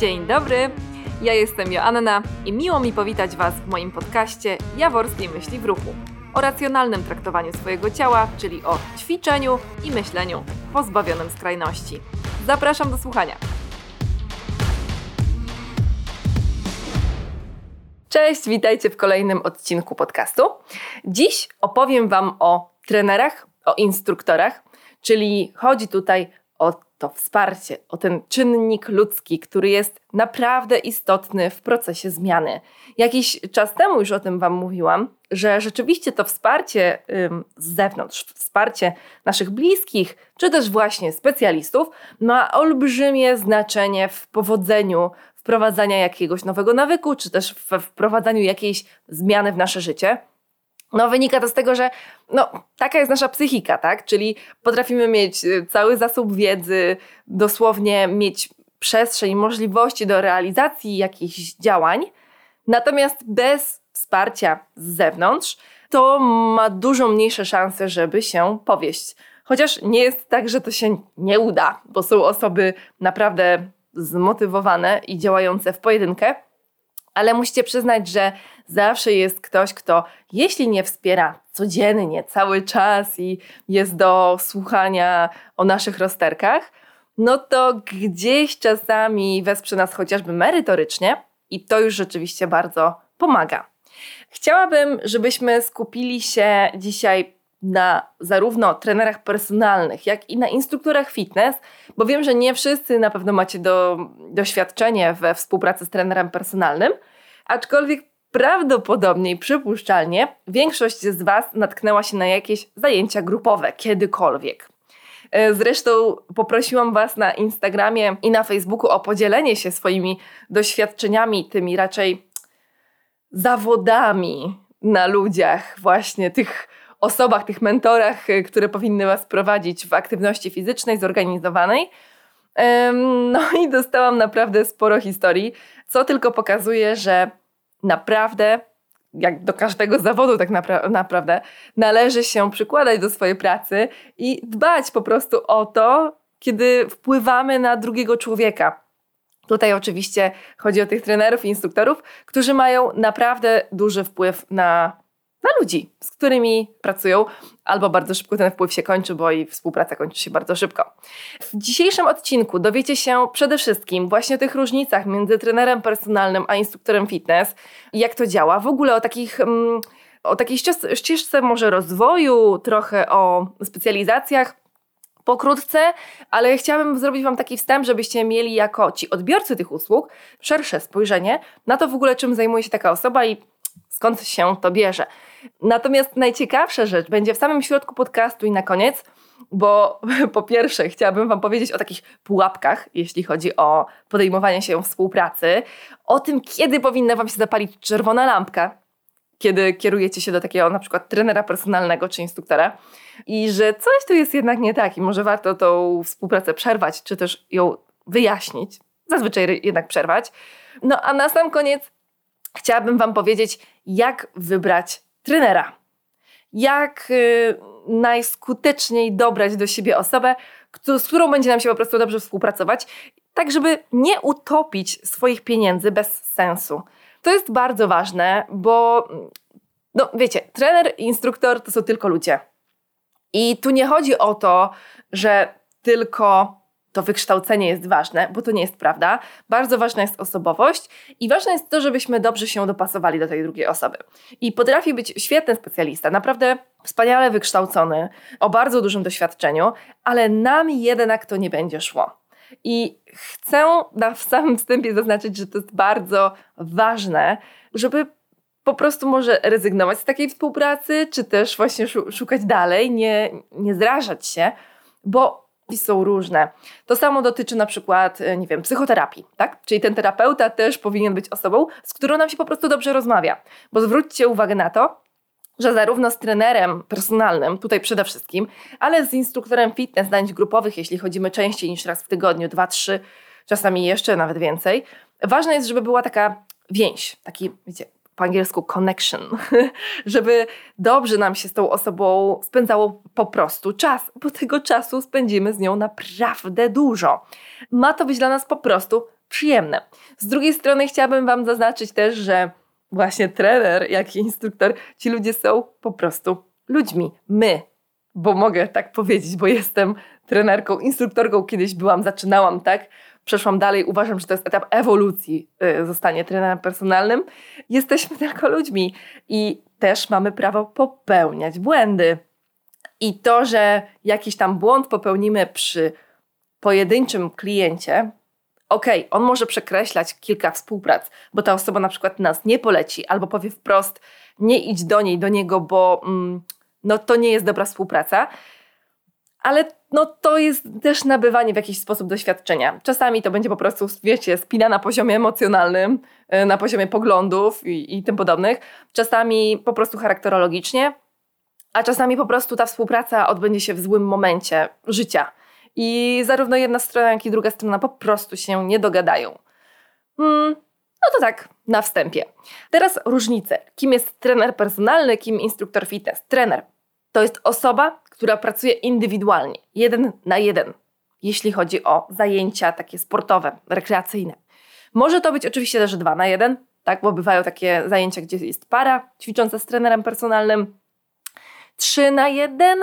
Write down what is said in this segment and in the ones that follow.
Dzień dobry, ja jestem Joanna i miło mi powitać Was w moim podcaście Jaworskiej Myśli w Ruchu o racjonalnym traktowaniu swojego ciała, czyli o ćwiczeniu i myśleniu pozbawionym skrajności. Zapraszam do słuchania. Cześć, witajcie w kolejnym odcinku podcastu. Dziś opowiem Wam o trenerach, o instruktorach, czyli chodzi tutaj o to wsparcie, o ten czynnik ludzki, który jest naprawdę istotny w procesie zmiany. Jakiś czas temu już o tym Wam mówiłam, że rzeczywiście to wsparcie ym, z zewnątrz, wsparcie naszych bliskich, czy też właśnie specjalistów, ma olbrzymie znaczenie w powodzeniu wprowadzania jakiegoś nowego nawyku, czy też w wprowadzaniu jakiejś zmiany w nasze życie. No, wynika to z tego, że no, taka jest nasza psychika, tak? Czyli potrafimy mieć y, cały zasób wiedzy, dosłownie mieć przestrzeń, możliwości do realizacji jakichś działań, natomiast bez wsparcia z zewnątrz, to ma dużo mniejsze szanse, żeby się powieść. Chociaż nie jest tak, że to się nie uda, bo są osoby naprawdę zmotywowane i działające w pojedynkę, ale musicie przyznać, że zawsze jest ktoś, kto jeśli nie wspiera codziennie, cały czas i jest do słuchania o naszych rozterkach, no to gdzieś czasami wesprze nas chociażby merytorycznie i to już rzeczywiście bardzo pomaga. Chciałabym, żebyśmy skupili się dzisiaj na zarówno trenerach personalnych, jak i na instruktorach fitness, bo wiem, że nie wszyscy na pewno macie do, doświadczenie we współpracy z trenerem personalnym, aczkolwiek prawdopodobnie i przypuszczalnie większość z Was natknęła się na jakieś zajęcia grupowe kiedykolwiek. E, zresztą poprosiłam Was na Instagramie i na Facebooku o podzielenie się swoimi doświadczeniami, tymi raczej zawodami na ludziach, właśnie tych osobach, tych mentorach, e, które powinny Was prowadzić w aktywności fizycznej, zorganizowanej. No i dostałam naprawdę sporo historii, co tylko pokazuje, że naprawdę, jak do każdego zawodu tak napra naprawdę, należy się przykładać do swojej pracy i dbać po prostu o to, kiedy wpływamy na drugiego człowieka. Tutaj oczywiście chodzi o tych trenerów i instruktorów, którzy mają naprawdę duży wpływ na na ludzi, z którymi pracują, albo bardzo szybko ten wpływ się kończy, bo i współpraca kończy się bardzo szybko. W dzisiejszym odcinku dowiecie się przede wszystkim właśnie o tych różnicach między trenerem personalnym a instruktorem fitness, jak to działa, w ogóle o takich. Mm, o takiej ścieżce może rozwoju, trochę o specjalizacjach, pokrótce, ale chciałabym zrobić Wam taki wstęp, żebyście mieli jako ci odbiorcy tych usług szersze spojrzenie na to w ogóle, czym zajmuje się taka osoba i skąd się to bierze. Natomiast najciekawsza rzecz będzie w samym środku podcastu i na koniec, bo po pierwsze chciałabym Wam powiedzieć o takich pułapkach, jeśli chodzi o podejmowanie się współpracy, o tym, kiedy powinna Wam się zapalić czerwona lampka, kiedy kierujecie się do takiego na przykład trenera personalnego czy instruktora i że coś tu jest jednak nie tak i może warto tą współpracę przerwać, czy też ją wyjaśnić. Zazwyczaj jednak przerwać. No a na sam koniec chciałabym Wam powiedzieć, jak wybrać trenera. Jak y, najskuteczniej dobrać do siebie osobę, z którą będzie nam się po prostu dobrze współpracować, tak żeby nie utopić swoich pieniędzy bez sensu. To jest bardzo ważne, bo no wiecie, trener i instruktor to są tylko ludzie. I tu nie chodzi o to, że tylko to wykształcenie jest ważne, bo to nie jest prawda. Bardzo ważna jest osobowość i ważne jest to, żebyśmy dobrze się dopasowali do tej drugiej osoby. I potrafi być świetny specjalista, naprawdę wspaniale wykształcony, o bardzo dużym doświadczeniu, ale nam jednak to nie będzie szło. I chcę na samym wstępie zaznaczyć, że to jest bardzo ważne, żeby po prostu może rezygnować z takiej współpracy, czy też właśnie szukać dalej, nie, nie zrażać się, bo są różne. To samo dotyczy na przykład, e, nie wiem, psychoterapii, tak? Czyli ten terapeuta też powinien być osobą, z którą nam się po prostu dobrze rozmawia. Bo zwróćcie uwagę na to, że zarówno z trenerem personalnym, tutaj przede wszystkim, ale z instruktorem fitness zajęć grupowych, jeśli chodzimy częściej niż raz w tygodniu, dwa, trzy, czasami jeszcze nawet więcej, ważne jest, żeby była taka więź, taki, wiecie, po angielsku connection, żeby dobrze nam się z tą osobą spędzało po prostu czas, bo tego czasu spędzimy z nią naprawdę dużo. Ma to być dla nas po prostu przyjemne. Z drugiej strony chciałabym Wam zaznaczyć też, że właśnie trener, jak i instruktor, ci ludzie są po prostu ludźmi. My, bo mogę tak powiedzieć, bo jestem trenerką, instruktorką, kiedyś byłam, zaczynałam, tak? Przeszłam dalej, uważam, że to jest etap ewolucji, yy, zostanie trenerem personalnym. Jesteśmy tylko ludźmi i też mamy prawo popełniać błędy. I to, że jakiś tam błąd popełnimy przy pojedynczym kliencie, okej, okay, on może przekreślać kilka współprac, bo ta osoba na przykład nas nie poleci albo powie wprost, nie idź do niej, do niego, bo mm, no, to nie jest dobra współpraca. Ale no, to jest też nabywanie w jakiś sposób doświadczenia. Czasami to będzie po prostu, wiecie, spina na poziomie emocjonalnym, y, na poziomie poglądów i, i tym podobnych. Czasami po prostu charakterologicznie, a czasami po prostu ta współpraca odbędzie się w złym momencie życia i zarówno jedna strona, jak i druga strona po prostu się nie dogadają. Hmm, no to tak, na wstępie. Teraz różnice. Kim jest trener personalny, kim instruktor fitness? Trener to jest osoba, która pracuje indywidualnie, jeden na jeden, jeśli chodzi o zajęcia takie sportowe, rekreacyjne. Może to być oczywiście też dwa na jeden, tak, bo bywają takie zajęcia, gdzie jest para ćwicząca z trenerem personalnym. Trzy na jeden,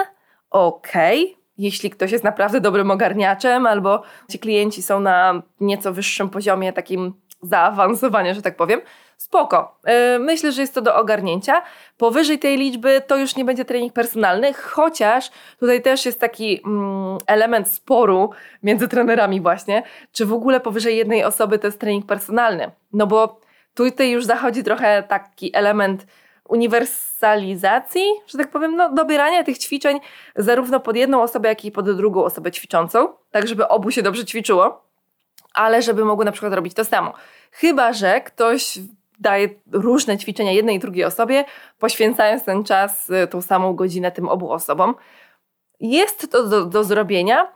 okej, okay jeśli ktoś jest naprawdę dobrym ogarniaczem, albo ci klienci są na nieco wyższym poziomie takim zaawansowania, że tak powiem, spoko. E, myślę, że jest to do ogarnięcia. Powyżej tej liczby to już nie będzie trening personalny, chociaż tutaj też jest taki mm, element sporu między trenerami właśnie, czy w ogóle powyżej jednej osoby to jest trening personalny. No bo tutaj już zachodzi trochę taki element uniwersalizacji, że tak powiem, no, dobierania tych ćwiczeń zarówno pod jedną osobę, jak i pod drugą osobę ćwiczącą, tak żeby obu się dobrze ćwiczyło, ale żeby mogły na przykład robić to samo. Chyba, że ktoś daje różne ćwiczenia jednej i drugiej osobie, poświęcając ten czas, y, tą samą godzinę tym obu osobom. Jest to do, do zrobienia,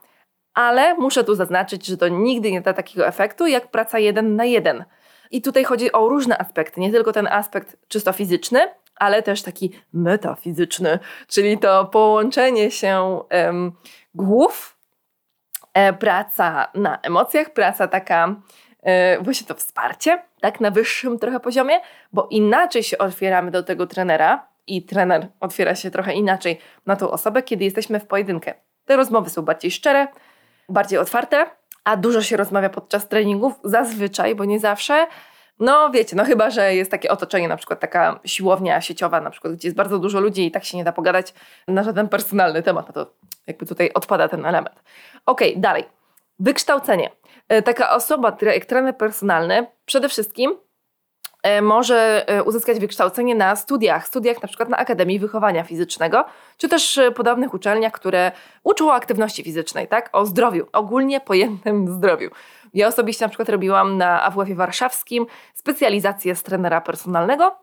ale muszę tu zaznaczyć, że to nigdy nie da takiego efektu jak praca jeden na jeden. I tutaj chodzi o różne aspekty, nie tylko ten aspekt czysto fizyczny, ale też taki metafizyczny, czyli to połączenie się um, głów, praca na emocjach, praca taka, e, właśnie to wsparcie, tak, na wyższym trochę poziomie, bo inaczej się otwieramy do tego trenera i trener otwiera się trochę inaczej na tą osobę, kiedy jesteśmy w pojedynkę. Te rozmowy są bardziej szczere, bardziej otwarte, a dużo się rozmawia podczas treningów, zazwyczaj, bo nie zawsze. No wiecie, no chyba, że jest takie otoczenie, na przykład taka siłownia sieciowa, na przykład, gdzie jest bardzo dużo ludzi i tak się nie da pogadać na żaden personalny temat, no to jakby tutaj odpada ten element. Okay, dalej. Wykształcenie. E, taka osoba, jak trener personalny, przede wszystkim E, może e, uzyskać wykształcenie na studiach, studiach na przykład na Akademii Wychowania Fizycznego, czy też podobnych uczelniach, które uczą o aktywności fizycznej, tak? o zdrowiu, ogólnie pojętym zdrowiu. Ja osobiście na przykład robiłam na AWF-ie warszawskim specjalizację z trenera personalnego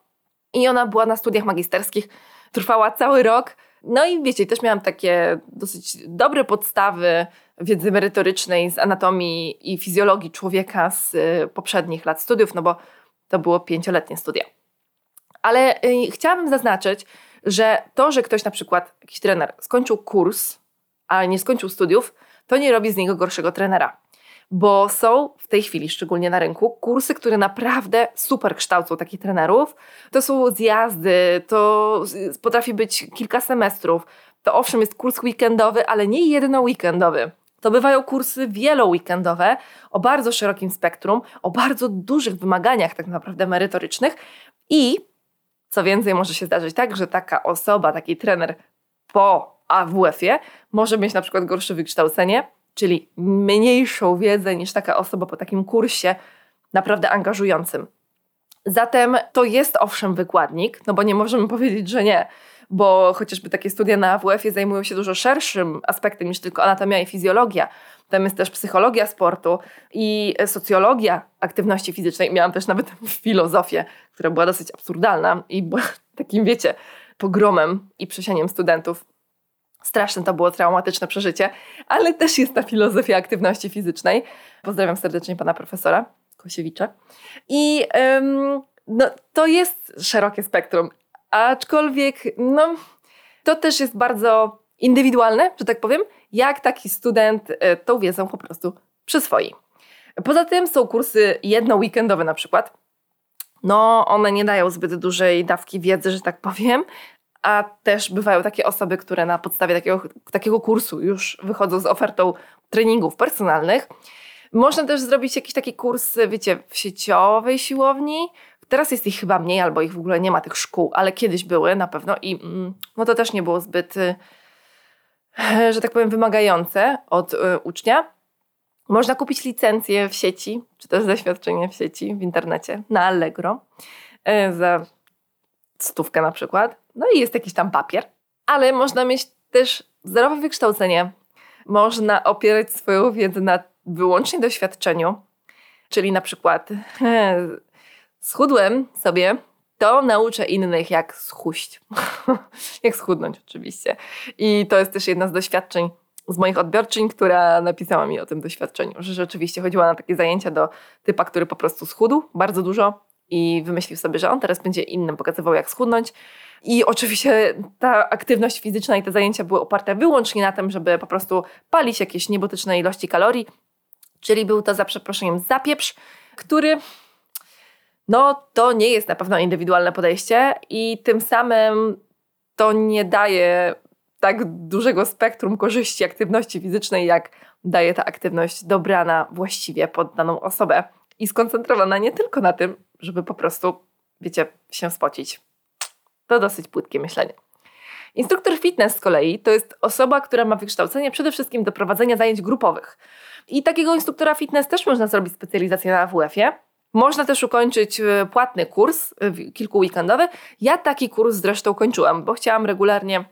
i ona była na studiach magisterskich, trwała cały rok. No i wiecie, też miałam takie dosyć dobre podstawy wiedzy merytorycznej z anatomii i fizjologii człowieka z poprzednich lat studiów, no bo to było pięcioletnie studia. Ale y, chciałabym zaznaczyć, że to, że ktoś na przykład, jakiś trener skończył kurs, ale nie skończył studiów, to nie robi z niego gorszego trenera. Bo są w tej chwili, szczególnie na rynku, kursy, które naprawdę super kształcą takich trenerów. To są zjazdy, to potrafi być kilka semestrów. To owszem, jest kurs weekendowy, ale nie jedno weekendowy to bywają kursy wieloweekendowe o bardzo szerokim spektrum, o bardzo dużych wymaganiach tak naprawdę merytorycznych i co więcej może się zdarzyć tak, że taka osoba, taki trener po AWF-ie może mieć na przykład gorsze wykształcenie, czyli mniejszą wiedzę niż taka osoba po takim kursie naprawdę angażującym. Zatem to jest owszem wykładnik, no bo nie możemy powiedzieć, że nie bo chociażby takie studia na AWF-ie zajmują się dużo szerszym aspektem niż tylko anatomia i fizjologia. Tam jest też psychologia sportu i socjologia aktywności fizycznej. Miałam też nawet filozofię, która była dosyć absurdalna i była takim, wiecie, pogromem i przesieniem studentów. Straszne to było traumatyczne przeżycie, ale też jest ta filozofia aktywności fizycznej. Pozdrawiam serdecznie pana profesora Kosiewicza. I ym, no, to jest szerokie spektrum Aczkolwiek, no, to też jest bardzo indywidualne, że tak powiem, jak taki student e, tą wiedzę po prostu przyswoi. Poza tym są kursy jedno-weekendowe na przykład. No, one nie dają zbyt dużej dawki wiedzy, że tak powiem, a też bywają takie osoby, które na podstawie takiego, takiego kursu już wychodzą z ofertą treningów personalnych. Można też zrobić jakiś taki kurs, wiecie, w sieciowej siłowni. Teraz jest ich chyba mniej, albo ich w ogóle nie ma tych szkół, ale kiedyś były na pewno i mm, no to też nie było zbyt, y, że tak powiem, wymagające od y, ucznia. Można kupić licencję w sieci, czy też zaświadczenie w sieci, w internecie, na Allegro y, za stówkę na przykład. No i jest jakiś tam papier, ale można mieć też zerowe wykształcenie. Można opierać swoją wiedzę na wyłącznie doświadczeniu, czyli na przykład schudłem sobie, to nauczę innych jak schuść. jak schudnąć oczywiście. I to jest też jedna z doświadczeń z moich odbiorczyń, która napisała mi o tym doświadczeniu, że rzeczywiście chodziła na takie zajęcia do typa, który po prostu schudł bardzo dużo i wymyślił sobie, że on teraz będzie innym pokazywał jak schudnąć. I oczywiście ta aktywność fizyczna i te zajęcia były oparte wyłącznie na tym, żeby po prostu palić jakieś niebotyczne ilości kalorii, czyli był to za przeproszeniem zapieprz, który no to nie jest na pewno indywidualne podejście i tym samym to nie daje tak dużego spektrum korzyści aktywności fizycznej, jak daje ta aktywność dobrana właściwie pod daną osobę i skoncentrowana nie tylko na tym, żeby po prostu, wiecie, się spocić. To dosyć płytkie myślenie. Instruktor fitness z kolei to jest osoba, która ma wykształcenie przede wszystkim do prowadzenia zajęć grupowych. I takiego instruktora fitness też można zrobić specjalizację na AWF-ie. Można też ukończyć e, płatny kurs, e, kilku weekendowy. Ja taki kurs zresztą kończyłam, bo chciałam regularnie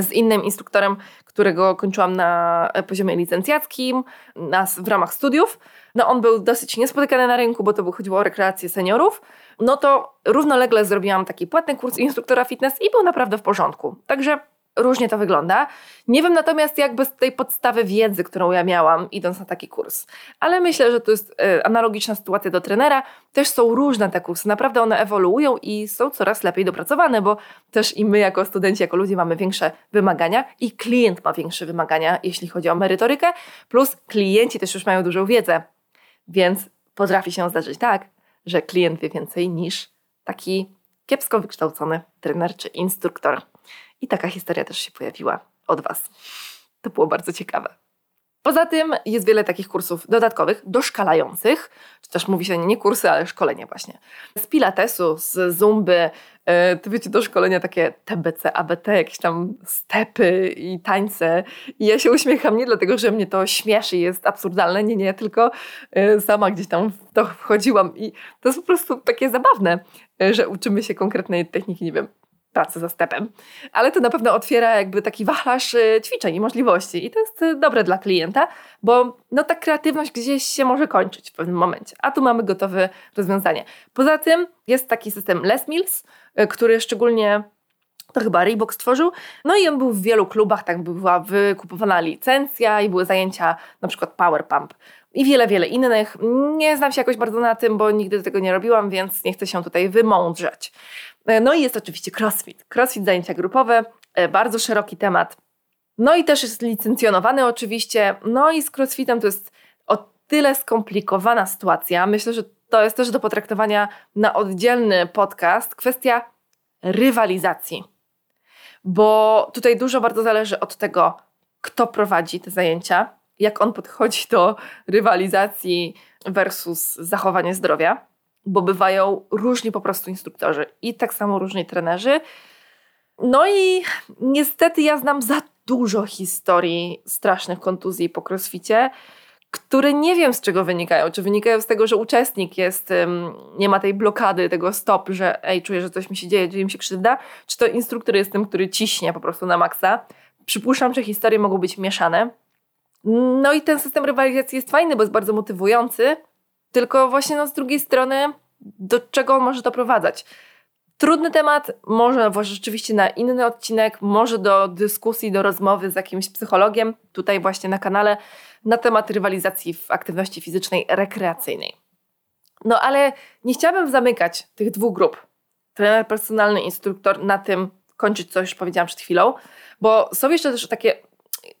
z innym instruktorem, którego kończyłam na poziomie licencjackim nas w ramach studiów. No on był dosyć niespotykany na rynku, bo to by chodziło o rekreację seniorów. No to równolegle zrobiłam taki płatny kurs instruktora fitness i był naprawdę w porządku. Także różnie to wygląda. Nie wiem natomiast jak bez tej podstawy wiedzy, którą ja miałam idąc na taki kurs. Ale myślę, że to jest e, analogiczna sytuacja do trenera. Też są różne te kursy. Naprawdę one ewoluują i są coraz lepiej dopracowane, bo też i my jako studenci, jako ludzie mamy większe wymagania i klient ma większe wymagania, jeśli chodzi o merytorykę, plus klienci też już mają dużą wiedzę. Więc potrafi się zdarzyć tak, że klient wie więcej niż taki kiepsko wykształcony trener czy instruktor. I taka historia też się pojawiła od Was. To było bardzo ciekawe. Poza tym jest wiele takich kursów dodatkowych, doszkalających, czy też mówi się nie kursy, ale szkolenie właśnie. Z pilatesu, z zumby, e, to wiecie, do szkolenia takie TBC, ABT, jakieś tam stepy i tańce. I ja się uśmiecham nie dlatego, że mnie to śmieszy, jest absurdalne, nie, nie, tylko e, sama gdzieś tam w to wchodziłam i to jest po prostu takie zabawne, e, że uczymy się konkretnej techniki, nie wiem, pracy za stepem. Ale to na pewno otwiera jakby taki wachlarz y, ćwiczeń i możliwości i to jest y, dobre dla klienta, bo no ta kreatywność gdzieś się może kończyć w pewnym momencie, a tu mamy gotowe rozwiązanie. Poza tym jest taki system Les Mills, y, który szczególnie to chyba Reebok stworzył. No i on był w wielu klubach, tak była wykupowana licencja i były zajęcia na przykład Power Pump i wiele, wiele innych. Nie znam się jakoś bardzo na tym, bo nigdy tego nie robiłam, więc nie chcę się tutaj wymądrzeć. E, no i jest oczywiście crossfit. Crossfit, zajęcia grupowe, e, bardzo szeroki temat. No i też jest licencjonowany oczywiście. No i z crossfitem to jest o tyle skomplikowana sytuacja. Myślę, że to jest też do potraktowania na oddzielny podcast. Kwestia rywalizacji. Bo tutaj dużo bardzo zależy od tego, kto prowadzi te zajęcia, jak on podchodzi do rywalizacji versus zachowanie zdrowia bo bywają różni po prostu instruktorzy i tak samo różni trenerzy. No i niestety ja znam za dużo historii strasznych kontuzji po crossficie, które nie wiem z czego wynikają. Czy wynikają z tego, że uczestnik jest, nie ma tej blokady, tego stop, że ej, czuję, że coś mi się dzieje, dzieje mi się krzywda, czy to instruktor jest tym, który ciśnie po prostu na maksa. Przypuszczam, że historie mogą być mieszane. No i ten system rywalizacji jest fajny, bo jest bardzo motywujący, tylko właśnie no, z drugiej strony, do czego on może doprowadzać? Trudny temat, może rzeczywiście na inny odcinek, może do dyskusji, do rozmowy z jakimś psychologiem, tutaj właśnie na kanale, na temat rywalizacji w aktywności fizycznej rekreacyjnej. No ale nie chciałabym zamykać tych dwóch grup, trener personalny, instruktor, na tym kończyć, co już powiedziałam przed chwilą, bo są jeszcze też takie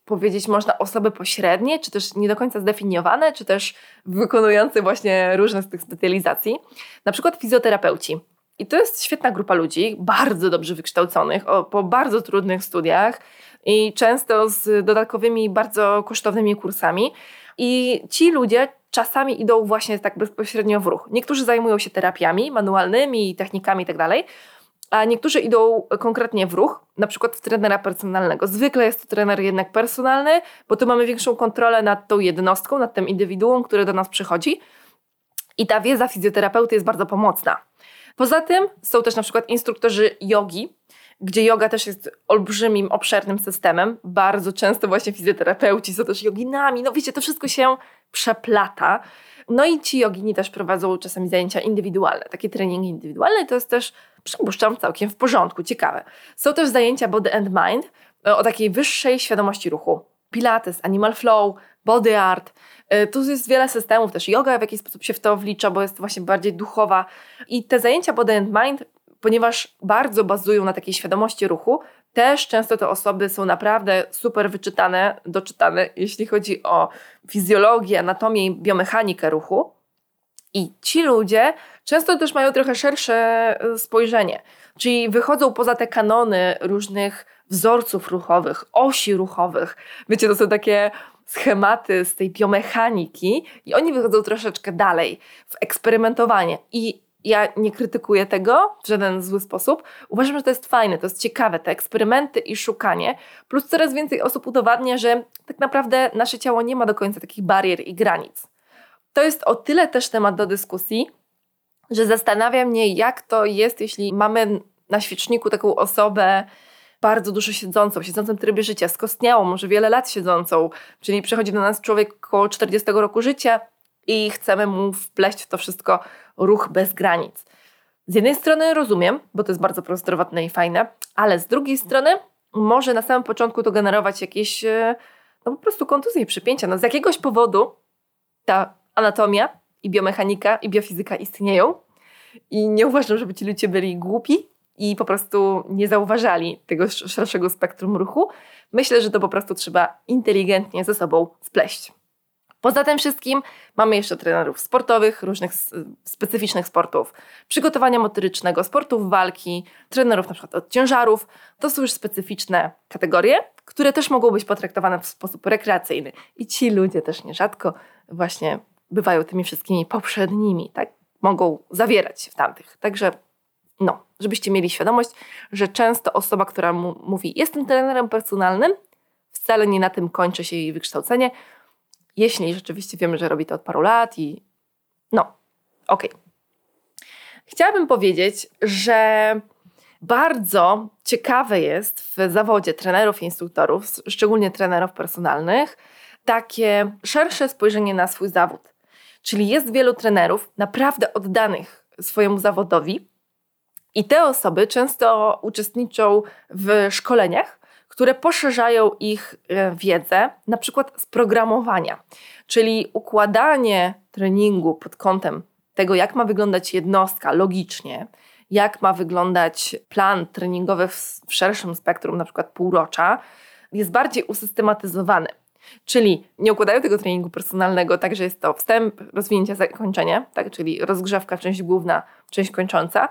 powiedzieć można osoby pośrednie, czy też nie do końca zdefiniowane, czy też wykonujące właśnie różne z tych specjalizacji. Na przykład fizjoterapeuci. I to jest świetna grupa ludzi, bardzo dobrze wykształconych, o, po bardzo trudnych studiach i często z dodatkowymi, bardzo kosztownymi kursami. I ci ludzie czasami idą właśnie tak bezpośrednio w ruch. Niektórzy zajmują się terapiami manualnymi, technikami itd., tak a niektórzy idą konkretnie w ruch, na przykład w trenera personalnego. Zwykle jest to trener jednak personalny, bo tu mamy większą kontrolę nad tą jednostką, nad tym indywiduum, które do nas przychodzi. I ta wiedza fizjoterapeuty jest bardzo pomocna. Poza tym są też na przykład instruktorzy jogi, gdzie yoga też jest olbrzymim, obszernym systemem. Bardzo często właśnie fizjoterapeuci są też joginami. No wiecie, to wszystko się przeplata. No i ci jogini też prowadzą czasami zajęcia indywidualne. Takie treningi indywidualne to jest też, przypuszczam, całkiem w porządku, ciekawe. Są też zajęcia body and mind e, o takiej wyższej świadomości ruchu. Pilates, animal flow, body art. E, tu jest wiele systemów, też yoga w jakiś sposób się w to wlicza, bo jest właśnie bardziej duchowa. I te zajęcia body and mind ponieważ bardzo bazują na takiej świadomości ruchu, też często te osoby są naprawdę super wyczytane, doczytane, jeśli chodzi o fizjologię, anatomię i biomechanikę ruchu. I ci ludzie często też mają trochę szersze e, spojrzenie, czyli wychodzą poza te kanony różnych wzorców ruchowych, osi ruchowych. Wiecie, to są takie schematy z tej biomechaniki i oni wychodzą troszeczkę dalej w eksperymentowanie. I ja nie krytykuję tego w żaden zły sposób. Uważam, że to jest fajne, to jest ciekawe, te eksperymenty i szukanie. Plus coraz więcej osób udowadnia, że tak naprawdę nasze ciało nie ma do końca takich barier i granic. To jest o tyle też temat do dyskusji, że zastanawia mnie, jak to jest, jeśli mamy na świeczniku taką osobę bardzo dużo siedzącą, w siedzącym trybie życia, skostniałą, może wiele lat siedzącą, czyli przychodzi do nas człowiek około 40 roku życia i chcemy mu wpleść w to wszystko ruch bez granic. Z jednej strony rozumiem, bo to jest bardzo prozdrowotne i fajne, ale z drugiej strony może na samym początku to generować jakieś e, no po prostu kontuzje przypięcia. No z jakiegoś powodu ta anatomia i biomechanika i biofizyka istnieją i nie uważam, żeby ci ludzie byli głupi i po prostu nie zauważali tego szerszego spektrum ruchu. Myślę, że to po prostu trzeba inteligentnie ze sobą spleść. Poza tym wszystkim mamy jeszcze trenerów sportowych, różnych specyficznych sportów, przygotowania motorycznego, sportów walki, trenerów na przykład od ciężarów. To są już specyficzne kategorie, które też mogą być potraktowane w sposób rekreacyjny. I ci ludzie też nierzadko właśnie bywają tymi wszystkimi poprzednimi, tak? Mogą zawierać się w tamtych. Także no, żebyście mieli świadomość, że często osoba, która mówi jestem trenerem personalnym, wcale nie na tym kończy się jej wykształcenie, jeśli rzeczywiście wiemy, że robi to od paru lat i no, okej. Okay. Chciałabym powiedzieć, że bardzo ciekawe jest w zawodzie trenerów i instruktorów, szczególnie trenerów personalnych, takie szersze spojrzenie na swój zawód. Czyli jest wielu trenerów naprawdę oddanych swojemu zawodowi, i te osoby często uczestniczą w szkoleniach, które poszerzają ich e, wiedzę, na przykład z programowania, czyli układanie treningu pod kątem tego, jak ma wyglądać jednostka logicznie, jak ma wyglądać plan treningowy w, szerszym spektrum, na przykład półrocza, jest bardziej usystematyzowany. Czyli nie układają tego treningu personalnego tak, że jest to wstęp, rozwinięcie, zakończenie, tak? czyli rozgrzewka, część główna, część kończąca,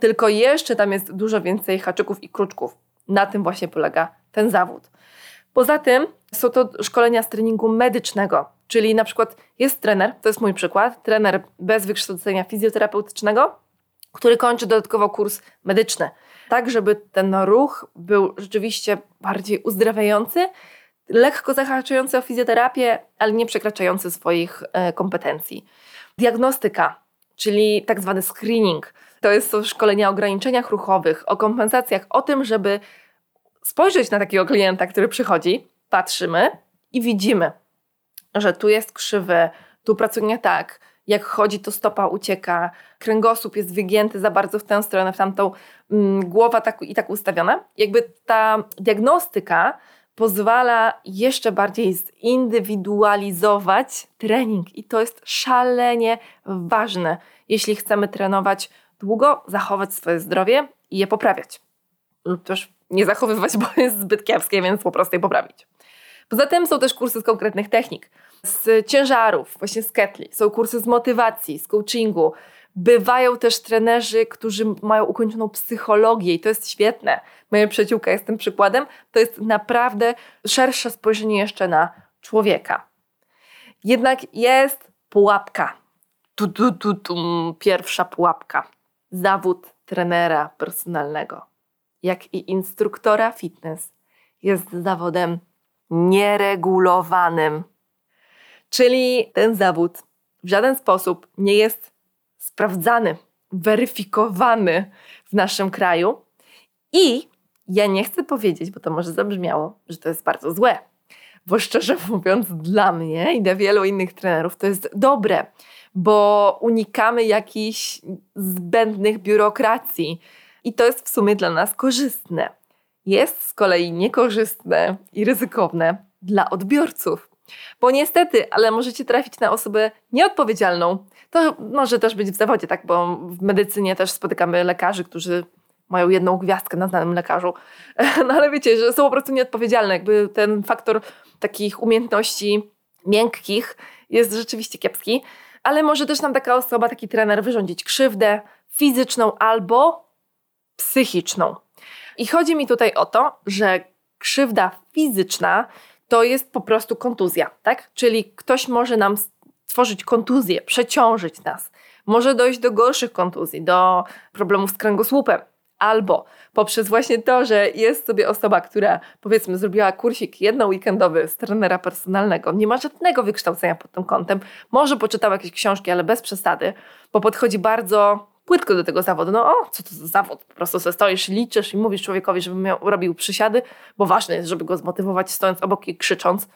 tylko jeszcze tam jest dużo więcej haczyków i kruczków na tym właśnie polega ten zawód. Poza tym są to szkolenia z treningu medycznego, czyli na przykład jest trener, to jest mój przykład, trener bez wykształcenia fizjoterapeutycznego, który kończy dodatkowo kurs medyczny, tak żeby ten ruch był rzeczywiście bardziej uzdrawiający, lekko zahaczający o fizjoterapię, ale nie przekraczający swoich e, kompetencji. Diagnostyka, czyli tak zwany screening, to jest to szkolenia o ograniczeniach ruchowych, o kompensacjach, o tym, żeby spojrzeć na takiego klienta, który przychodzi, patrzymy i widzimy, że tu jest krzywy, tu pracuje nie tak, jak chodzi, to stopa ucieka, kręgosłup jest wygięty za bardzo w tę stronę, w tamtą, mm, głowa tak i tak ustawiona. Jakby ta diagnostyka pozwala jeszcze bardziej zindywidualizować trening i to jest szalenie ważne, jeśli chcemy trenować długo, zachować swoje zdrowie i je poprawiać. Lub też nie zachowywać, bo jest zbyt kiepskie, więc po prostu je poprawić. Poza tym są też kursy z konkretnych technik, z ciężarów, właśnie z ketli, są kursy z motywacji, z coachingu. Bywają też trenerzy, którzy mają ukończoną psychologię i to jest świetne. Moja przyjaciółka jest tym przykładem. To jest naprawdę szersze spojrzenie jeszcze na człowieka. Jednak jest pułapka. Tu, tu, tu, tu, pierwsza pułapka. Zawód trenera personalnego, jak i instruktora fitness, jest zawodem nieregulowanym. Czyli ten zawód w żaden sposób nie jest sprawdzany, weryfikowany w naszym kraju. I ja nie chcę powiedzieć, bo to może zabrzmiało, że to jest bardzo złe. Bo szczerze mówiąc, dla mnie i dla wielu innych trenerów to jest dobre, bo unikamy jakichś zbędnych biurokracji i to jest w sumie dla nas korzystne. Jest z kolei niekorzystne i ryzykowne dla odbiorców. Bo niestety, ale możecie trafić na osobę nieodpowiedzialną. To może też być w zawodzie, tak? Bo w medycynie też spotykamy lekarzy, którzy mają jedną gwiazdkę na znanym lekarzu. No ale wiecie, że są po prostu nieodpowiedzialne. Jakby ten faktor takich umiejętności miękkich jest rzeczywiście kiepski. Ale może też nam taka osoba, taki trener wyrządzić krzywdę fizyczną albo psychiczną. I chodzi mi tutaj o to, że krzywda fizyczna to jest po prostu kontuzja, tak? Czyli ktoś może nam stworzyć kontuzję, przeciążyć nas. Może dojść do gorszych kontuzji, do problemów z kręgosłupem, albo poprzez właśnie to, że jest sobie osoba, która powiedzmy zrobiła kursik jedno-weekendowy z trenera personalnego, nie ma żadnego wykształcenia pod tym kątem, może poczytała jakieś książki, ale bez przesady, bo podchodzi bardzo płytko do tego zawodu. No o, co to za zawód? Po prostu sobie stoisz, liczysz i mówisz człowiekowi, żeby miał, robił przysiady, bo ważne jest, żeby go zmotywować stojąc obok i krzycząc,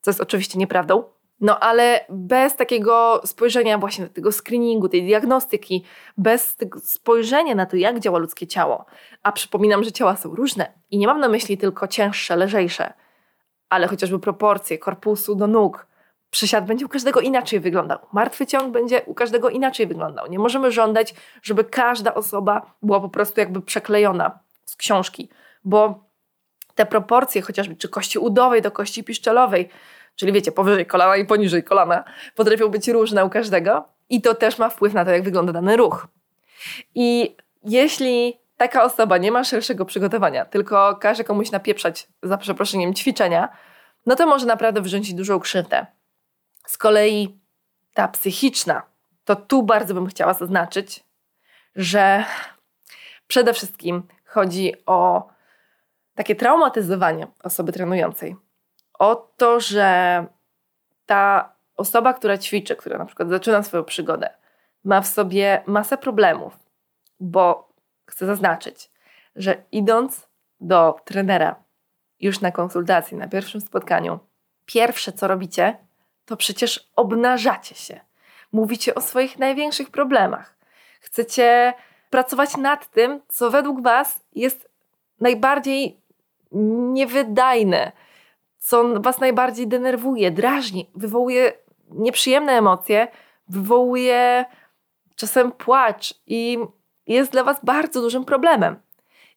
co jest oczywiście nieprawdą. No ale bez takiego spojrzenia właśnie na tego screeningu, tej diagnostyki, bez tego spojrzenia na to, jak działa ludzkie ciało, a przypominam, że ciała są różne i nie mam na myśli tylko cięższe, lżejsze, ale chociażby proporcje korpusu do nóg, przysiad będzie u każdego inaczej wyglądał. Martwy ciąg będzie u każdego inaczej wyglądał. Nie możemy żądać, żeby każda osoba była po prostu jakby przeklejona z książki, bo te proporcje chociażby czy kości udowej do kości piszczelowej, czyli wiecie, powyżej kolana i poniżej kolana, potrafią być różne u każdego i to też ma wpływ na to, jak wygląda dany ruch. I jeśli taka osoba nie ma szerszego przygotowania, tylko każe komuś napieprzać, za przeproszeniem, ćwiczenia, no to może naprawdę wyrządzić dużą krzywdę. Z kolei ta psychiczna, to tu bardzo bym chciała zaznaczyć, że przede wszystkim chodzi o takie traumatyzowanie osoby trenującej. O to, że ta osoba, która ćwiczy, która na przykład zaczyna swoją przygodę, ma w sobie masę problemów, bo chcę zaznaczyć, że idąc do trenera już na konsultacji, na pierwszym spotkaniu, pierwsze co robicie, to przecież obnażacie się. Mówicie o swoich największych problemach. Chcecie pracować nad tym, co według Was jest najbardziej niewydajne, co Was najbardziej denerwuje, drażni, wywołuje nieprzyjemne emocje, wywołuje czasem płacz i jest dla Was bardzo dużym problemem.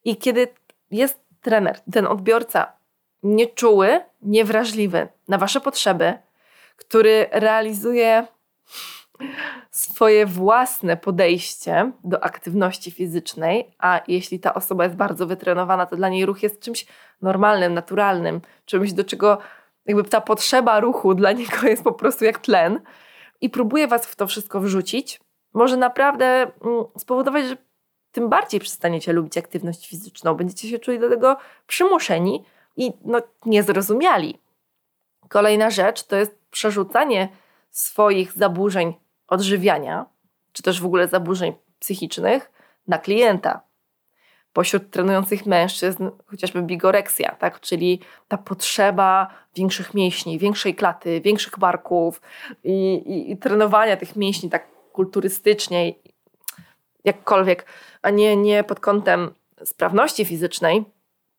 I kiedy jest trener, ten odbiorca nieczuły, niewrażliwy na Wasze potrzeby, który realizuje swoje własne podejście do aktywności fizycznej, a jeśli ta osoba jest bardzo wytrenowana, to dla niej ruch jest czymś normalnym, naturalnym, czymś, do czego jakby ta potrzeba ruchu dla niego jest po prostu jak tlen. I próbuje was w to wszystko wrzucić, może naprawdę mm, spowodować, że tym bardziej przestaniecie lubić aktywność fizyczną, będziecie się czuli do tego przymuszeni i no, niezrozumiali. Kolejna rzecz to jest przerzucanie swoich zaburzeń odżywiania, czy też w ogóle zaburzeń psychicznych na klienta. Pośród trenujących mężczyzn chociażby bigoreksja, tak? czyli ta potrzeba większych mięśni, większej klaty, większych barków i, i, i trenowania tych mięśni tak kulturystycznie, jakkolwiek, a nie, nie pod kątem sprawności fizycznej,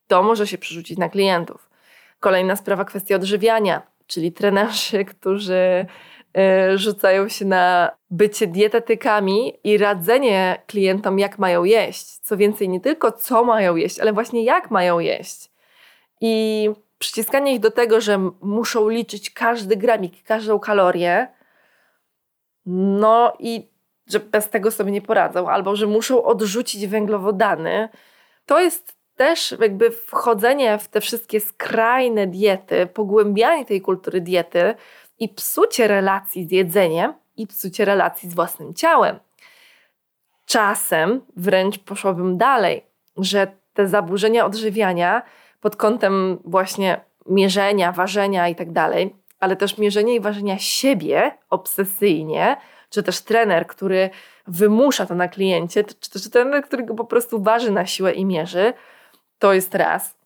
to może się przerzucić na klientów. Kolejna sprawa, kwestia odżywiania czyli trenerzy, którzy rzucają się na bycie dietetykami i radzenie klientom, jak mają jeść. Co więcej, nie tylko co mają jeść, ale właśnie jak mają jeść. I przyciskanie ich do tego, że muszą liczyć każdy gramik, każdą kalorię, no i że bez tego sobie nie poradzą, albo że muszą odrzucić węglowodany, to jest też jakby wchodzenie w te wszystkie skrajne diety, pogłębianie tej kultury diety i psucie relacji z jedzeniem i psucie relacji z własnym ciałem. Czasem wręcz poszłabym dalej, że te zaburzenia odżywiania pod kątem właśnie mierzenia, ważenia i tak dalej, ale też mierzenia i ważenia siebie obsesyjnie, czy też trener, który wymusza to na kliencie, czy też trener, który go po prostu waży na siłę i mierzy, to jest raz.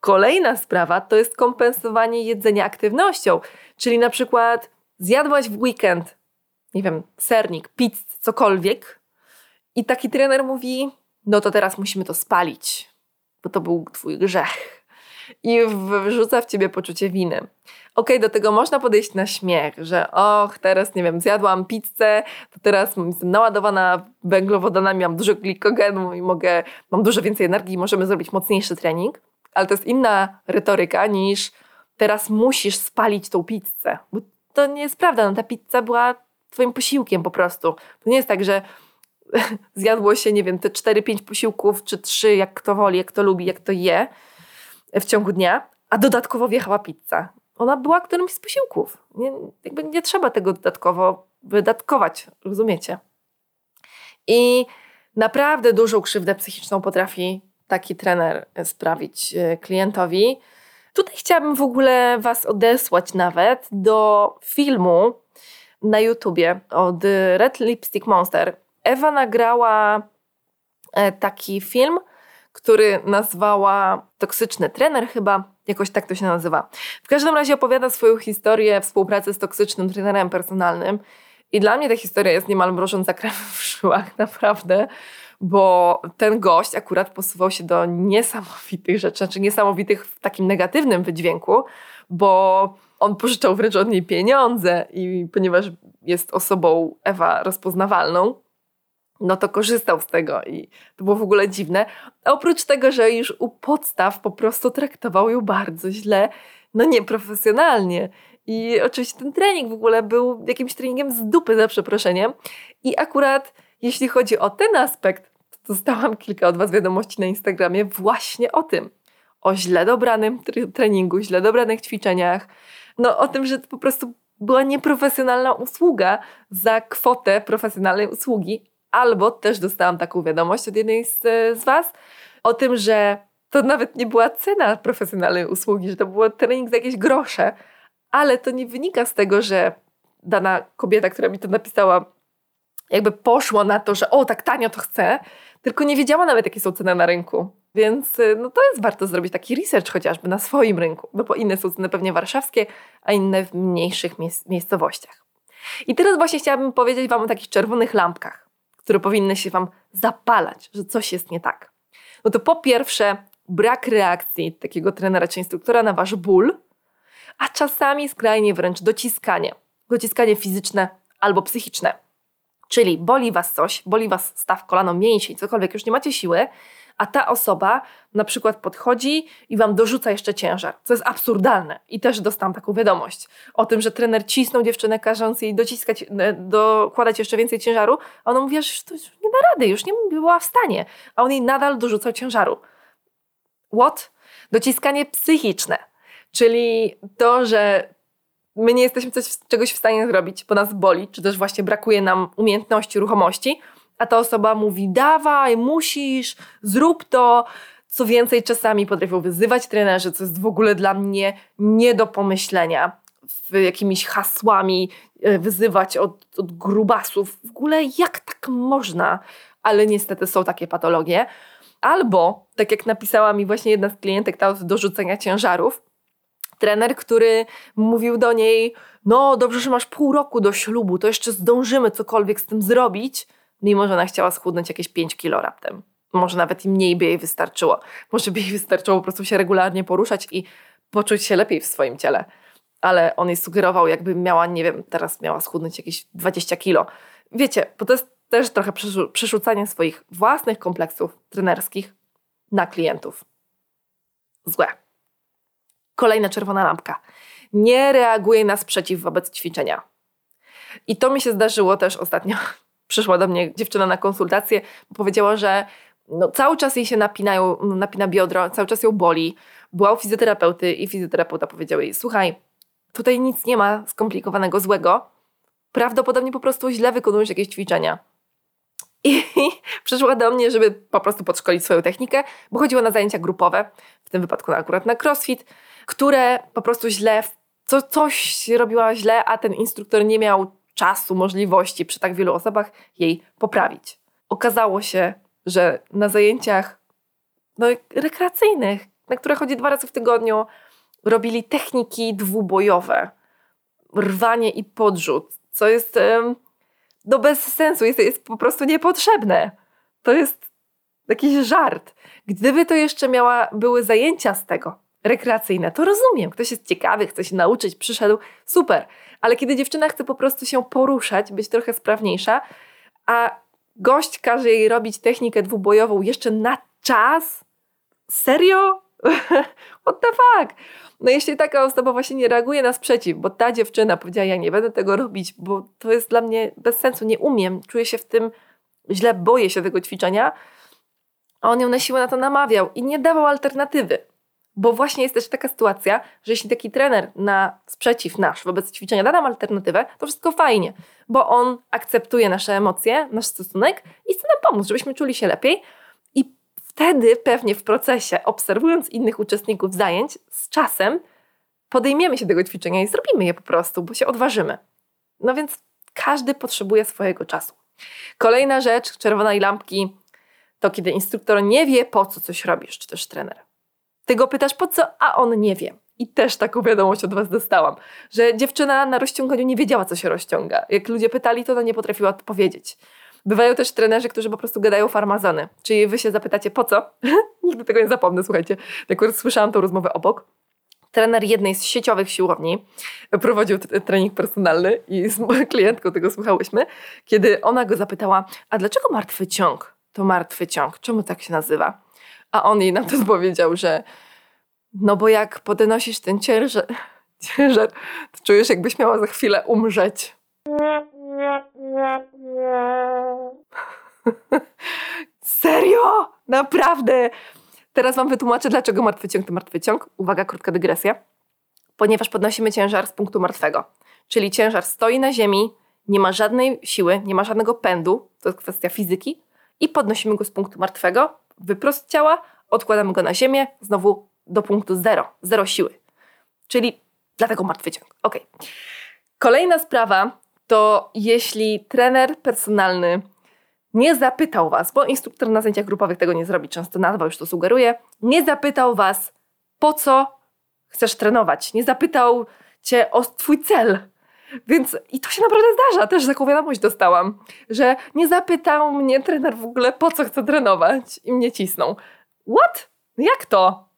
Kolejna sprawa to jest kompensowanie jedzenia aktywnością, czyli na przykład zjadłaś w weekend, nie wiem, sernik, pizzę, cokolwiek i taki trener mówi, no to teraz musimy to spalić, bo to był twój grzech i wrzuca w ciebie poczucie winy. Okej, okay, do tego można podejść na śmiech, że och, teraz nie wiem, zjadłam pizzę, to teraz jestem naładowana węglowodanami, mam dużo glikogenu i mogę, mam dużo więcej energii możemy zrobić mocniejszy trening. Ale to jest inna retoryka niż teraz musisz spalić tą pizzę. Bo to nie jest prawda, no ta pizza była twoim posiłkiem po prostu. To nie jest tak, że zjadło się, nie wiem, te 4-5 posiłków, czy 3, jak kto woli, jak kto lubi, jak to je w ciągu dnia, a dodatkowo wjechała pizza. Ona była którymś z posiłków. Nie, jakby nie trzeba tego dodatkowo wydatkować, rozumiecie? I naprawdę dużą krzywdę psychiczną potrafi taki trener sprawić e, klientowi. Tutaj chciałabym w ogóle Was odesłać nawet do filmu na YouTubie od Red Lipstick Monster. Ewa nagrała e, taki film który nazwała Toksyczny Trener, chyba jakoś tak to się nazywa. W każdym razie opowiada swoją historię współpracy z toksycznym trenerem personalnym. I dla mnie ta historia jest niemal mrożąca krew w żyłach, naprawdę, bo ten gość akurat posuwał się do niesamowitych rzeczy, znaczy niesamowitych w takim negatywnym wydźwięku, bo on pożyczał wręcz od niej pieniądze i ponieważ jest osobą Ewa rozpoznawalną, no to korzystał z tego i to było w ogóle dziwne. A oprócz tego, że już u podstaw po prostu traktował ją bardzo źle, no nieprofesjonalnie. I oczywiście ten trening w ogóle był jakimś treningiem z dupy, za przeproszeniem. I akurat jeśli chodzi o ten aspekt, dostałam kilka od Was wiadomości na Instagramie właśnie o tym. O źle dobranym treningu, źle dobranych ćwiczeniach. No o tym, że to po prostu była nieprofesjonalna usługa za kwotę profesjonalnej usługi, Albo też dostałam taką wiadomość od jednej z, z Was o tym, że to nawet nie była cena profesjonalnej usługi, że to był trening za jakieś grosze, ale to nie wynika z tego, że dana kobieta, która mi to napisała, jakby poszła na to, że o, tak tanio to chcę, tylko nie wiedziała nawet, jakie są ceny na rynku. Więc no to jest warto zrobić taki research chociażby na swoim rynku, no bo inne są ceny pewnie warszawskie, a inne w mniejszych miejscowościach. I teraz właśnie chciałabym powiedzieć Wam o takich czerwonych lampkach które powinny się Wam zapalać, że coś jest nie tak. No to po pierwsze, brak reakcji takiego trenera czy instruktora na Wasz ból, a czasami skrajnie wręcz dociskanie. Dociskanie fizyczne albo psychiczne. Czyli boli Was coś, boli Was staw, kolano, mięsień, cokolwiek, już nie macie siły, a ta osoba na przykład podchodzi i wam dorzuca jeszcze ciężar, co jest absurdalne. I też dostałam taką wiadomość o tym, że trener cisnął dziewczynę, każąc jej dociskać, e, dokładać jeszcze więcej ciężaru, a ona mówiła, że to już nie da rady, już nie była w stanie, a on jej nadal dorzucał ciężaru. What? Dociskanie psychiczne, czyli to, że my nie jesteśmy coś, czegoś w stanie zrobić, bo nas boli, czy też właśnie brakuje nam umiejętności, ruchomości, a ta osoba mówi: dawaj, musisz, zrób to. Co więcej, czasami potrafią wyzywać trenerzy, co jest w ogóle dla mnie nie do pomyślenia. Jakimiś hasłami e, wyzywać od, od grubasów. W ogóle jak tak można? Ale niestety są takie patologie. Albo, tak jak napisała mi właśnie jedna z klientek, ta do rzucenia ciężarów, trener, który mówił do niej: No, dobrze, że masz pół roku do ślubu, to jeszcze zdążymy cokolwiek z tym zrobić mimo że ona chciała schudnąć jakieś 5 kilo raptem. Może nawet i mniej by jej wystarczyło. Może by jej wystarczyło po prostu się regularnie poruszać i poczuć się lepiej w swoim ciele. Ale on jej sugerował, jakby miała, nie wiem, teraz miała schudnąć jakieś 20 kilo. Wiecie, bo to jest też trochę przerzucanie swoich własnych kompleksów trenerskich na klientów. Złe. Kolejna czerwona lampka. Nie reaguje na sprzeciw wobec ćwiczenia. I to mi się zdarzyło też ostatnio. Przyszła do mnie dziewczyna na konsultację, powiedziała, że no, cały czas jej się napinają, napina biodro, cały czas ją boli. Była u fizjoterapeuty i fizjoterapeuta powiedział jej: Słuchaj, tutaj nic nie ma skomplikowanego, złego. Prawdopodobnie po prostu źle wykonujesz jakieś ćwiczenia. I przyszła do mnie, żeby po prostu podszkolić swoją technikę, bo chodziło na zajęcia grupowe, w tym wypadku akurat na crossfit, które po prostu źle, co, coś robiła źle, a ten instruktor nie miał czasu, możliwości przy tak wielu osobach jej poprawić. Okazało się, że na zajęciach no, rekreacyjnych, na które chodzi dwa razy w tygodniu, robili techniki dwubojowe, rwanie i podrzut, co jest no bez sensu, jest, jest po prostu niepotrzebne. To jest jakiś żart. Gdyby to jeszcze miała, były zajęcia z tego, rekreacyjne, to rozumiem. Ktoś jest ciekawy, chce się nauczyć, przyszedł, super. Ale kiedy dziewczyna chce po prostu się poruszać, być trochę sprawniejsza, a gość każe jej robić technikę dwubojową jeszcze na czas? Serio? What the fuck? No jeśli taka osoba właśnie nie reaguje na sprzeciw, bo ta dziewczyna powiedziała, ja nie będę tego robić, bo to jest dla mnie bez sensu, nie umiem, czuję się w tym źle, boję się tego ćwiczenia, a on ją na siłę na to namawiał i nie dawał alternatywy. Bo właśnie jest też taka sytuacja, że jeśli taki trener na sprzeciw nasz wobec ćwiczenia da nam alternatywę, to wszystko fajnie, bo on akceptuje nasze emocje, nasz stosunek i chce nam pomóc, żebyśmy czuli się lepiej. Wtedy pewnie w procesie, obserwując innych uczestników zajęć, z czasem podejmiemy się tego ćwiczenia i zrobimy je po prostu, bo się odważymy. No więc każdy potrzebuje swojego czasu. Kolejna rzecz czerwonej lampki to kiedy instruktor nie wie, po co coś robisz, czy też trener. Ty go pytasz po co, a on nie wie. I też taką wiadomość od was dostałam, że dziewczyna na rozciąganiu nie wiedziała, co się rozciąga. Jak ludzie pytali, to ona nie potrafiła odpowiedzieć. Bywają też trenerzy, którzy po prostu gadają farmazony. Czyli wy się zapytacie, po co? Nigdy tego nie zapomnę, słuchajcie. Jak słyszałam tą rozmowę obok. Trener jednej z sieciowych siłowni prowadził trening personalny i z klientką tego słuchałyśmy, kiedy ona go zapytała, a dlaczego martwy ciąg to martwy ciąg? Czemu tak się nazywa? A on jej na to powiedział, że no bo jak podnosisz ten ciężar, ciężar to czujesz jakbyś miała za chwilę umrzeć. Serio? Naprawdę? Teraz wam wytłumaczę, dlaczego martwy ciąg to martwy ciąg. Uwaga, krótka dygresja. Ponieważ podnosimy ciężar z punktu martwego. Czyli ciężar stoi na ziemi, nie ma żadnej siły, nie ma żadnego pędu, to jest kwestia fizyki, i podnosimy go z punktu martwego, wyprost ciała, odkładamy go na ziemię, znowu do punktu zero, zero siły. Czyli dlatego martwy ciąg. Ok. Kolejna sprawa to jeśli trener personalny nie zapytał Was, bo instruktor na zajęciach grupowych tego nie zrobi, często nazwa już to sugeruje, nie zapytał Was, po co chcesz trenować, nie zapytał Cię o Twój cel. Więc i to się naprawdę zdarza, też taką wiadomość dostałam, że nie zapytał mnie trener w ogóle, po co chcę trenować i mnie cisnął. What? Jak to?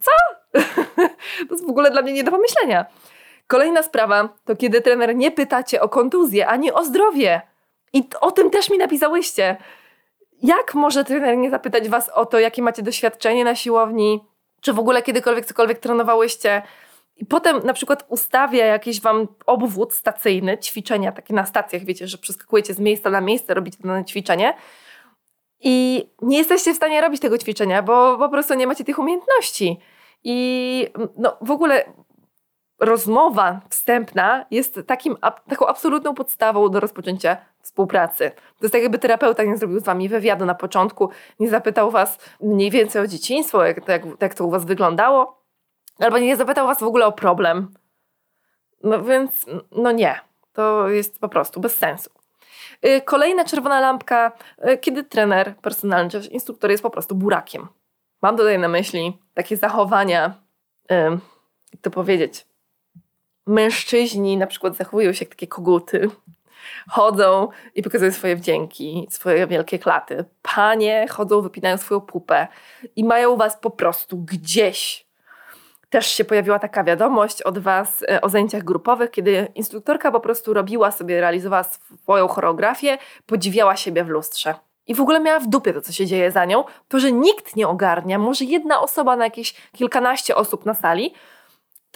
Co? to jest w ogóle dla mnie nie do pomyślenia. Kolejna sprawa to kiedy trener nie pyta cię o kontuzję ani o zdrowie. I o tym też mi napisałyście. Jak może trener nie zapytać was o to, jakie macie doświadczenie na siłowni? Czy w ogóle kiedykolwiek cokolwiek trenowałyście? I potem na przykład ustawia jakiś wam obwód stacyjny, ćwiczenia takie na stacjach, wiecie, że przeskakujecie z miejsca na miejsce, robicie dane ćwiczenie i nie jesteście w stanie robić tego ćwiczenia, bo po prostu nie macie tych umiejętności. I no, w ogóle rozmowa wstępna jest takim, taką absolutną podstawą do rozpoczęcia współpracy. To jest tak, jakby terapeuta nie zrobił z wami wywiadu na początku, nie zapytał was mniej więcej o dzieciństwo, jak, jak, jak to u was wyglądało, albo nie zapytał was w ogóle o problem. No więc, no nie. To jest po prostu bez sensu. Y, kolejna czerwona lampka, y, kiedy trener personalny czy instruktor jest po prostu burakiem. Mam tutaj na myśli takie zachowania, jak to powiedzieć, mężczyźni na przykład zachowują się jak takie koguty, chodzą i pokazują swoje wdzięki, swoje wielkie klaty. Panie chodzą, wypinają swoją pupę i mają was po prostu gdzieś. Też się pojawiła taka wiadomość od Was e, o zajęciach grupowych, kiedy instruktorka po prostu robiła sobie, realizowała swoją choreografię, podziwiała siebie w lustrze. i w ogóle miała w dupie to, co się dzieje za nią, to, że nikt nie ogarnia, może jedna osoba na jakieś kilkanaście osób na sali,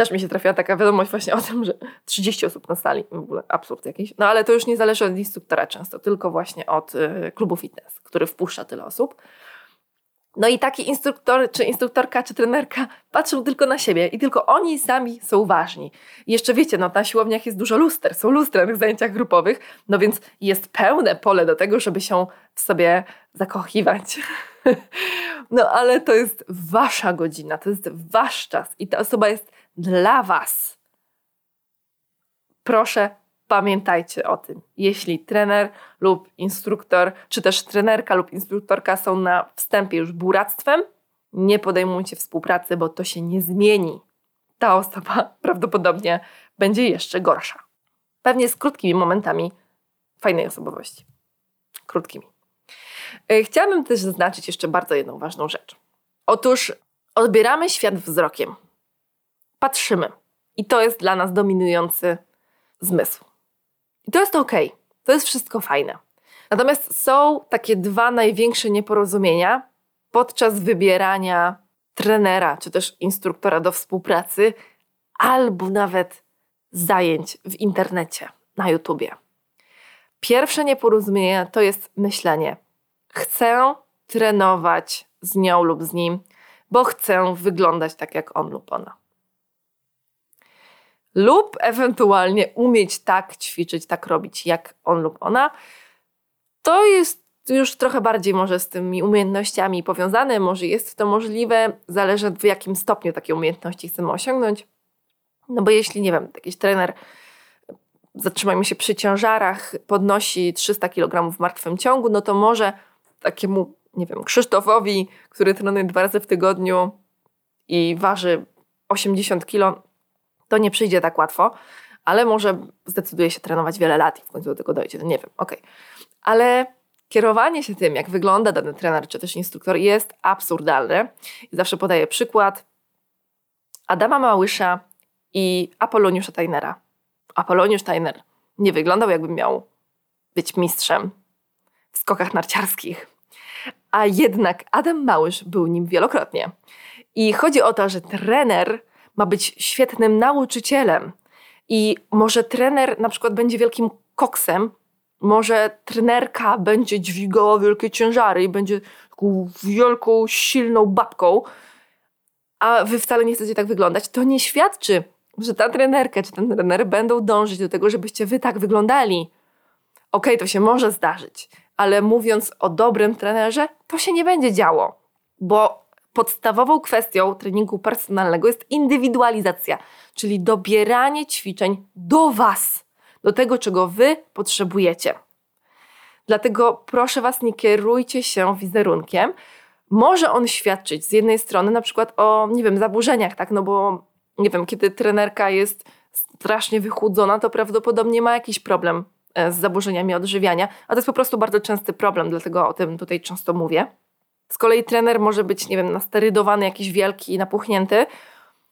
też mi się trafiła taka wiadomość właśnie o tym, że 30 osób na sali, w ogóle absurd jakiś. No ale to już nie zależy od instruktora często, tylko właśnie od y, klubu fitness, który wpuszcza tyle osób. No i taki instruktor, czy instruktorka, czy trenerka patrzą tylko na siebie i tylko oni sami są ważni. I jeszcze wiecie, no na siłowniach jest dużo luster, są lustra na zajęciach grupowych, no więc jest pełne pole do tego, żeby się w sobie zakochiwać. no ale to jest wasza godzina, to jest wasz czas i ta osoba jest dla was. Proszę pamiętajcie o tym. Jeśli trener lub instruktor, czy też trenerka lub instruktorka są na wstępie już buractwem, nie podejmujcie współpracy, bo to się nie zmieni. Ta osoba prawdopodobnie będzie jeszcze gorsza. Pewnie z krótkimi momentami fajnej osobowości. Krótkimi. E, chciałabym też zaznaczyć jeszcze bardzo jedną ważną rzecz. Otóż odbieramy świat wzrokiem. Patrzymy. I to jest dla nas dominujący zmysł. I to jest ok, to jest wszystko fajne. Natomiast są takie dwa największe nieporozumienia podczas wybierania trenera czy też instruktora do współpracy, albo nawet zajęć w internecie, na YouTubie. Pierwsze nieporozumienie to jest myślenie: chcę trenować z nią lub z nim, bo chcę wyglądać tak jak on lub ona lub ewentualnie umieć tak ćwiczyć, tak robić jak on lub ona. To jest już trochę bardziej może z tymi umiejętnościami powiązane, może jest to możliwe, zależy w jakim stopniu takie umiejętności chcemy osiągnąć. No bo jeśli, nie wiem, jakiś trener, zatrzymajmy się przy ciężarach, podnosi 300 kg w martwym ciągu, no to może takiemu, nie wiem, Krzysztofowi, który trenuje dwa razy w tygodniu i waży 80 kg, to nie przyjdzie tak łatwo, ale może zdecyduje się trenować wiele lat i w końcu do tego dojdzie, no nie wiem, okej. Okay. Ale kierowanie się tym, jak wygląda dany trener czy też instruktor jest absurdalne. Zawsze podaję przykład Adama Małysza i Apoloniusza Tainera. Apoloniusz Tainer nie wyglądał jakby miał być mistrzem w skokach narciarskich, a jednak Adam Małysz był nim wielokrotnie. I chodzi o to, że trener ma być świetnym nauczycielem. I może trener na przykład będzie wielkim koksem, może trenerka będzie dźwigała wielkie ciężary i będzie taką wielką, silną babką, a wy wcale nie chcecie tak wyglądać, to nie świadczy, że ta trenerka czy ten trener będą dążyć do tego, żebyście wy tak wyglądali. Okej, okay, to się może zdarzyć, ale mówiąc o dobrym trenerze, to się nie będzie działo, bo podstawową kwestią treningu personalnego jest indywidualizacja, czyli dobieranie ćwiczeń do Was, do tego, czego Wy potrzebujecie. Dlatego proszę Was, nie kierujcie się wizerunkiem. Może on świadczyć z jednej strony na przykład o, nie wiem, zaburzeniach, tak, no bo, nie wiem, kiedy trenerka jest strasznie wychudzona, to prawdopodobnie ma jakiś problem e, z zaburzeniami odżywiania, a to jest po prostu bardzo częsty problem, dlatego o tym tutaj często mówię. Z kolei trener może być, nie wiem, nasterydowany, jakiś wielki, napuchnięty.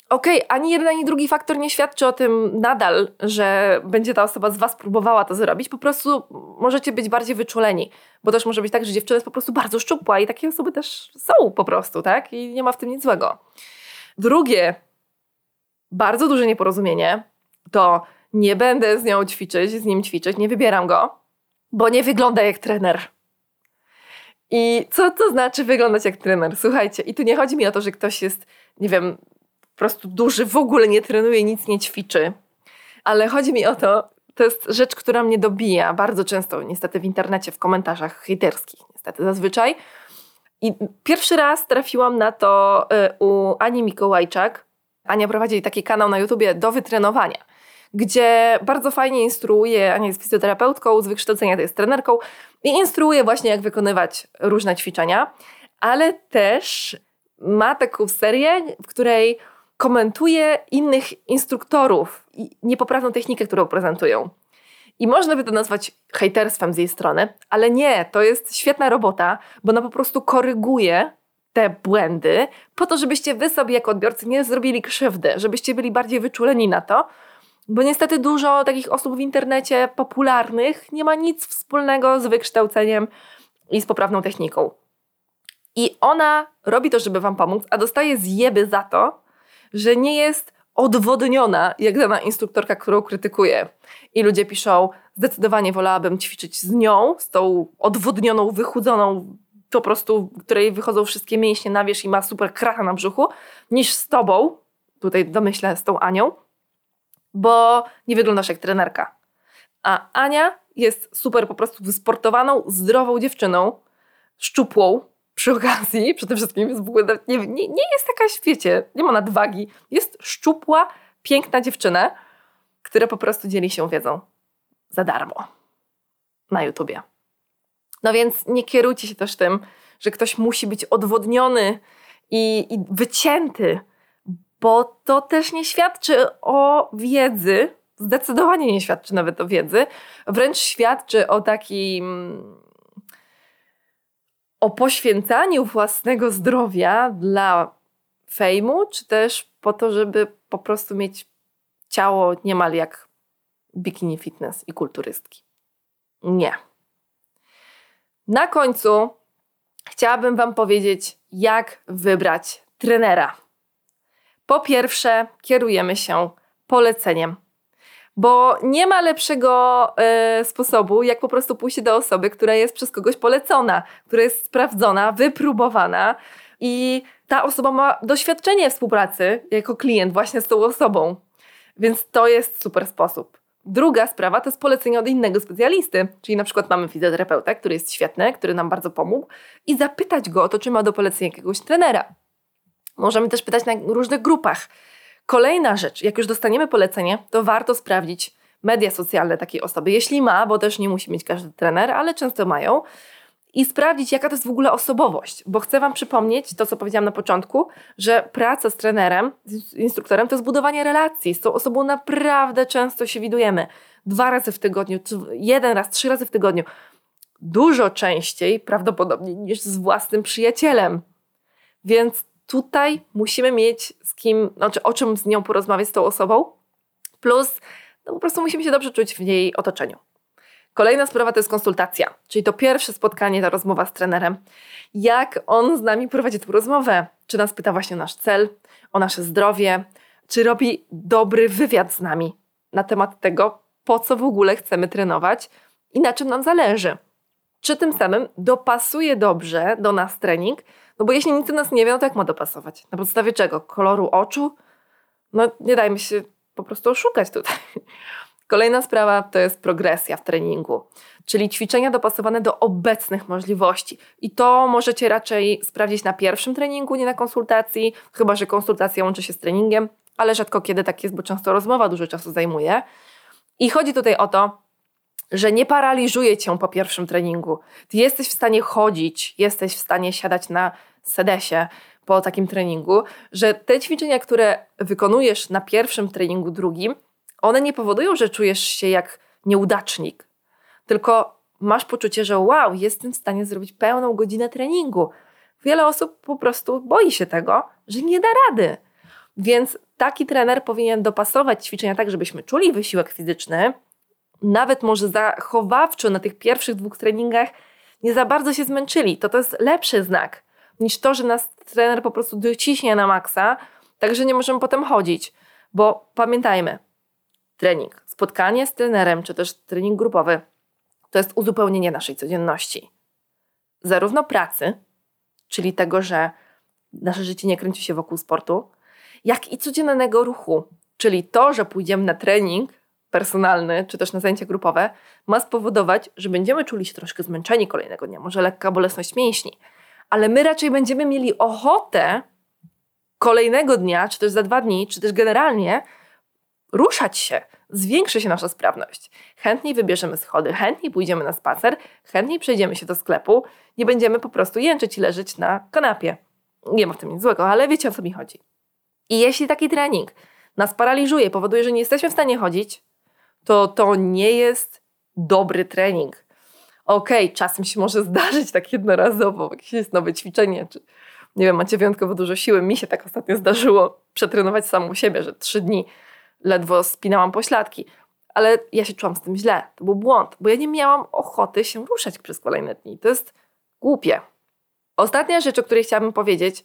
Okej, okay, ani jeden, ani drugi faktor nie świadczy o tym nadal, że będzie ta osoba z Was próbowała to zrobić. Po prostu możecie być bardziej wyczuleni, bo też może być tak, że dziewczyna jest po prostu bardzo szczupła i takie osoby też są po prostu, tak? I nie ma w tym nic złego. Drugie, bardzo duże nieporozumienie to nie będę z nią ćwiczyć, z nim ćwiczyć, nie wybieram go, bo nie wygląda jak trener. I co to znaczy wyglądać jak trener? Słuchajcie, i tu nie chodzi mi o to, że ktoś jest, nie wiem, po prostu duży, w ogóle nie trenuje, nic nie ćwiczy, ale chodzi mi o to, to jest rzecz, która mnie dobija bardzo często, niestety w internecie, w komentarzach hejterskich, niestety zazwyczaj. I pierwszy raz trafiłam na to y, u Ani Mikołajczak. Ania prowadzi taki kanał na YouTubie do wytrenowania gdzie bardzo fajnie instruuje, Ania jest fizjoterapeutką, z wykształcenia to jest trenerką i instruuje właśnie jak wykonywać różne ćwiczenia, ale też ma taką serię, w której komentuje innych instruktorów i niepoprawną technikę, którą prezentują. I można by to nazwać hejterstwem z jej strony, ale nie, to jest świetna robota, bo ona po prostu koryguje te błędy po to, żebyście wy sobie jako odbiorcy nie zrobili krzywdy, żebyście byli bardziej wyczuleni na to, bo niestety dużo takich osób w internecie popularnych nie ma nic wspólnego z wykształceniem i z poprawną techniką. I ona robi to, żeby wam pomóc, a dostaje zjeby za to, że nie jest odwodniona, jak dana instruktorka, którą krytykuje. I ludzie piszą, zdecydowanie wolałabym ćwiczyć z nią, z tą odwodnioną, wychudzoną, po prostu, której wychodzą wszystkie mięśnie na wierzch i ma super kracha na brzuchu, niż z tobą, tutaj domyślę z tą Anią, bo nie wyglądasz jak trenerka. A Ania jest super po prostu wysportowaną, zdrową dziewczyną, szczupłą przy okazji, przede wszystkim jest w ogóle nie, nie, nie jest jakaś, wiecie, nie ma nadwagi, jest szczupła, piękna dziewczyna, która po prostu dzieli się wiedzą za darmo na YouTubie. No więc nie kierujcie się też tym, że ktoś musi być odwodniony i, i wycięty, bo to też nie świadczy o wiedzy, zdecydowanie nie świadczy nawet o wiedzy, wręcz świadczy o takim o poświęcaniu własnego zdrowia dla fejmu, czy też po to, żeby po prostu mieć ciało niemal jak bikini fitness i kulturystki. Nie. Na końcu chciałabym Wam powiedzieć, jak wybrać trenera. Po pierwsze, kierujemy się poleceniem, bo nie ma lepszego y, sposobu, jak po prostu pójść do osoby, która jest przez kogoś polecona, która jest sprawdzona, wypróbowana i ta osoba ma doświadczenie współpracy jako klient właśnie z tą osobą. Więc to jest super sposób. Druga sprawa to jest polecenie od innego specjalisty, czyli na przykład mamy fizjoterapeutę, który jest świetny, który nam bardzo pomógł i zapytać go o to, czy ma do polecenia jakiegoś trenera. Możemy też pytać na różnych grupach. Kolejna rzecz, jak już dostaniemy polecenie, to warto sprawdzić media socjalne takiej osoby, jeśli ma, bo też nie musi mieć każdy trener, ale często mają, i sprawdzić, jaka to jest w ogóle osobowość. Bo chcę Wam przypomnieć to, co powiedziałam na początku, że praca z trenerem, z instruktorem to jest budowanie relacji. Z tą osobą naprawdę często się widujemy. Dwa razy w tygodniu, jeden raz, trzy razy w tygodniu. Dużo częściej prawdopodobnie niż z własnym przyjacielem. Więc tutaj musimy mieć z kim, znaczy o czym z nią porozmawiać, z tą osobą. Plus, no po prostu musimy się dobrze czuć w jej otoczeniu. Kolejna sprawa to jest konsultacja, czyli to pierwsze spotkanie, ta rozmowa z trenerem. Jak on z nami prowadzi tę rozmowę? Czy nas pyta właśnie o nasz cel, o nasze zdrowie, czy robi dobry wywiad z nami na temat tego, po co w ogóle chcemy trenować i na czym nam zależy. Czy tym samym dopasuje dobrze do nas trening? No bo jeśli nic o nas nie wie, no to jak ma dopasować? Na podstawie czego? Koloru oczu? No nie dajmy się po prostu oszukać tutaj. Kolejna sprawa to jest progresja w treningu, czyli ćwiczenia dopasowane do obecnych możliwości. I to możecie raczej sprawdzić na pierwszym treningu, nie na konsultacji, chyba że konsultacja łączy się z treningiem, ale rzadko kiedy tak jest, bo często rozmowa dużo czasu zajmuje. I chodzi tutaj o to, że nie paraliżuje cię po pierwszym treningu. Ty jesteś w stanie chodzić, jesteś w stanie siadać na sedesie po takim treningu, że te ćwiczenia, które wykonujesz na pierwszym treningu, drugim, one nie powodują, że czujesz się jak nieudacznik, tylko masz poczucie, że wow, jestem w stanie zrobić pełną godzinę treningu. Wiele osób po prostu boi się tego, że nie da rady. Więc taki trener powinien dopasować ćwiczenia tak, żebyśmy czuli wysiłek fizyczny, nawet może zachowawczo na tych pierwszych dwóch treningach nie za bardzo się zmęczyli. To to jest lepszy znak niż to, że nas trener po prostu dociśnie na maksa, tak że nie możemy potem chodzić. Bo pamiętajmy, trening, spotkanie z trenerem, czy też trening grupowy, to jest uzupełnienie naszej codzienności. Zarówno pracy, czyli tego, że nasze życie nie kręci się wokół sportu, jak i codziennego ruchu, czyli to, że pójdziemy na trening personalny, czy też na zajęcia grupowe, ma spowodować, że będziemy czuli się troszkę zmęczeni kolejnego dnia, może lekka bolesność mięśni, ale my raczej będziemy mieli ochotę kolejnego dnia, czy też za dwa dni, czy też generalnie ruszać się, zwiększy się nasza sprawność. Chętniej wybierzemy schody, chętniej pójdziemy na spacer, chętniej przejdziemy się do sklepu, nie będziemy po prostu jęczyć i leżeć na kanapie. Nie ma w tym nic złego, ale wiecie o co mi chodzi. I jeśli taki trening nas paraliżuje, powoduje, że nie jesteśmy w stanie chodzić, to to nie jest dobry trening. Okej, okay, czasem się może zdarzyć tak jednorazowo, jakieś jest nowe ćwiczenie, czy nie wiem, macie wyjątkowo dużo siły. Mi się tak ostatnio zdarzyło przetrenować samą siebie, że trzy dni ledwo spinałam pośladki. Ale ja się czułam z tym źle. To był błąd, bo ja nie miałam ochoty się ruszać przez kolejne dni. To jest Głupie. Ostatnia rzecz, o której chciałabym powiedzieć,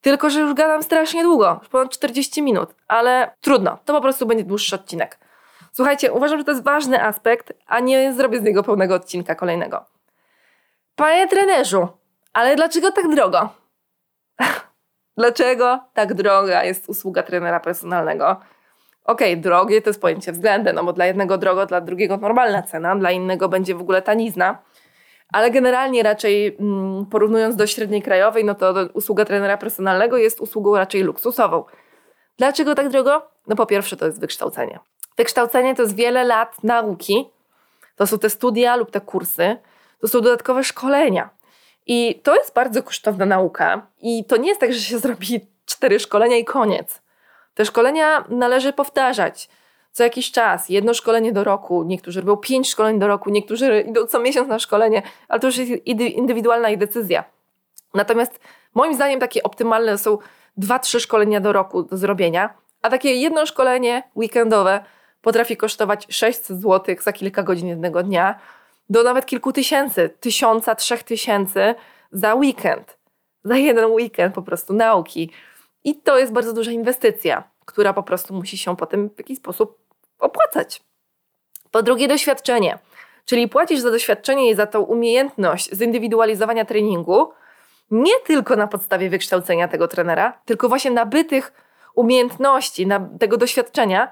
tylko że już gadam strasznie długo, już ponad 40 minut, ale trudno, to po prostu będzie dłuższy odcinek. Słuchajcie, uważam, że to jest ważny aspekt, a nie zrobię z niego pełnego odcinka kolejnego. Panie trenerzu, ale dlaczego tak drogo? dlaczego tak droga jest usługa trenera personalnego? Okej, okay, drogie to jest pojęcie względne, no bo dla jednego drogo, dla drugiego normalna cena, dla innego będzie w ogóle tanizna. Ale generalnie raczej mm, porównując do średniej krajowej, no to usługa trenera personalnego jest usługą raczej luksusową. Dlaczego tak drogo? No po pierwsze to jest wykształcenie. Wykształcenie to jest wiele lat nauki, to są te studia lub te kursy, to są dodatkowe szkolenia. I to jest bardzo kosztowna nauka. I to nie jest tak, że się zrobi cztery szkolenia i koniec. Te szkolenia należy powtarzać co jakiś czas, jedno szkolenie do roku, niektórzy robią pięć szkoleń do roku, niektórzy idą co miesiąc na szkolenie, ale to już jest indywidualna ich decyzja. Natomiast moim zdaniem takie optymalne są dwa, trzy szkolenia do roku do zrobienia, a takie jedno szkolenie weekendowe potrafi kosztować 600 zł za kilka godzin jednego dnia, do nawet kilku tysięcy, tysiąca, trzech tysięcy za weekend. Za jeden weekend po prostu nauki. I to jest bardzo duża inwestycja, która po prostu musi się potem w jakiś sposób opłacać. Po drugie, doświadczenie. Czyli płacisz za doświadczenie i za tą umiejętność zindywidualizowania treningu nie tylko na podstawie wykształcenia tego trenera, tylko właśnie nabytych umiejętności, na tego doświadczenia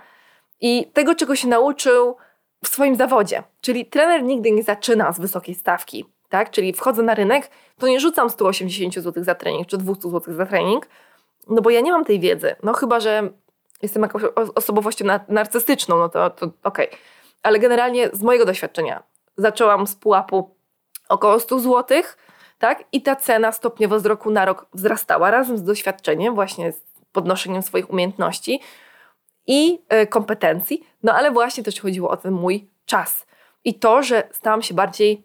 i tego, czego się nauczył w swoim zawodzie. Czyli trener nigdy nie zaczyna z wysokiej stawki, tak? Czyli wchodzę na rynek, to nie rzucam 180 zł za trening czy 200 zł za trening, no bo ja nie mam tej wiedzy. No chyba, że jestem jakąś osobowością narcystyczną, no to, to okej. Okay. Ale generalnie z mojego doświadczenia zaczęłam z pułapu około 100 zł, tak? I ta cena stopniowo z roku na rok wzrastała razem z doświadczeniem, właśnie z podnoszeniem swoich umiejętności i y, kompetencji. No ale właśnie też chodziło o ten mój czas. I to, że stałam się bardziej,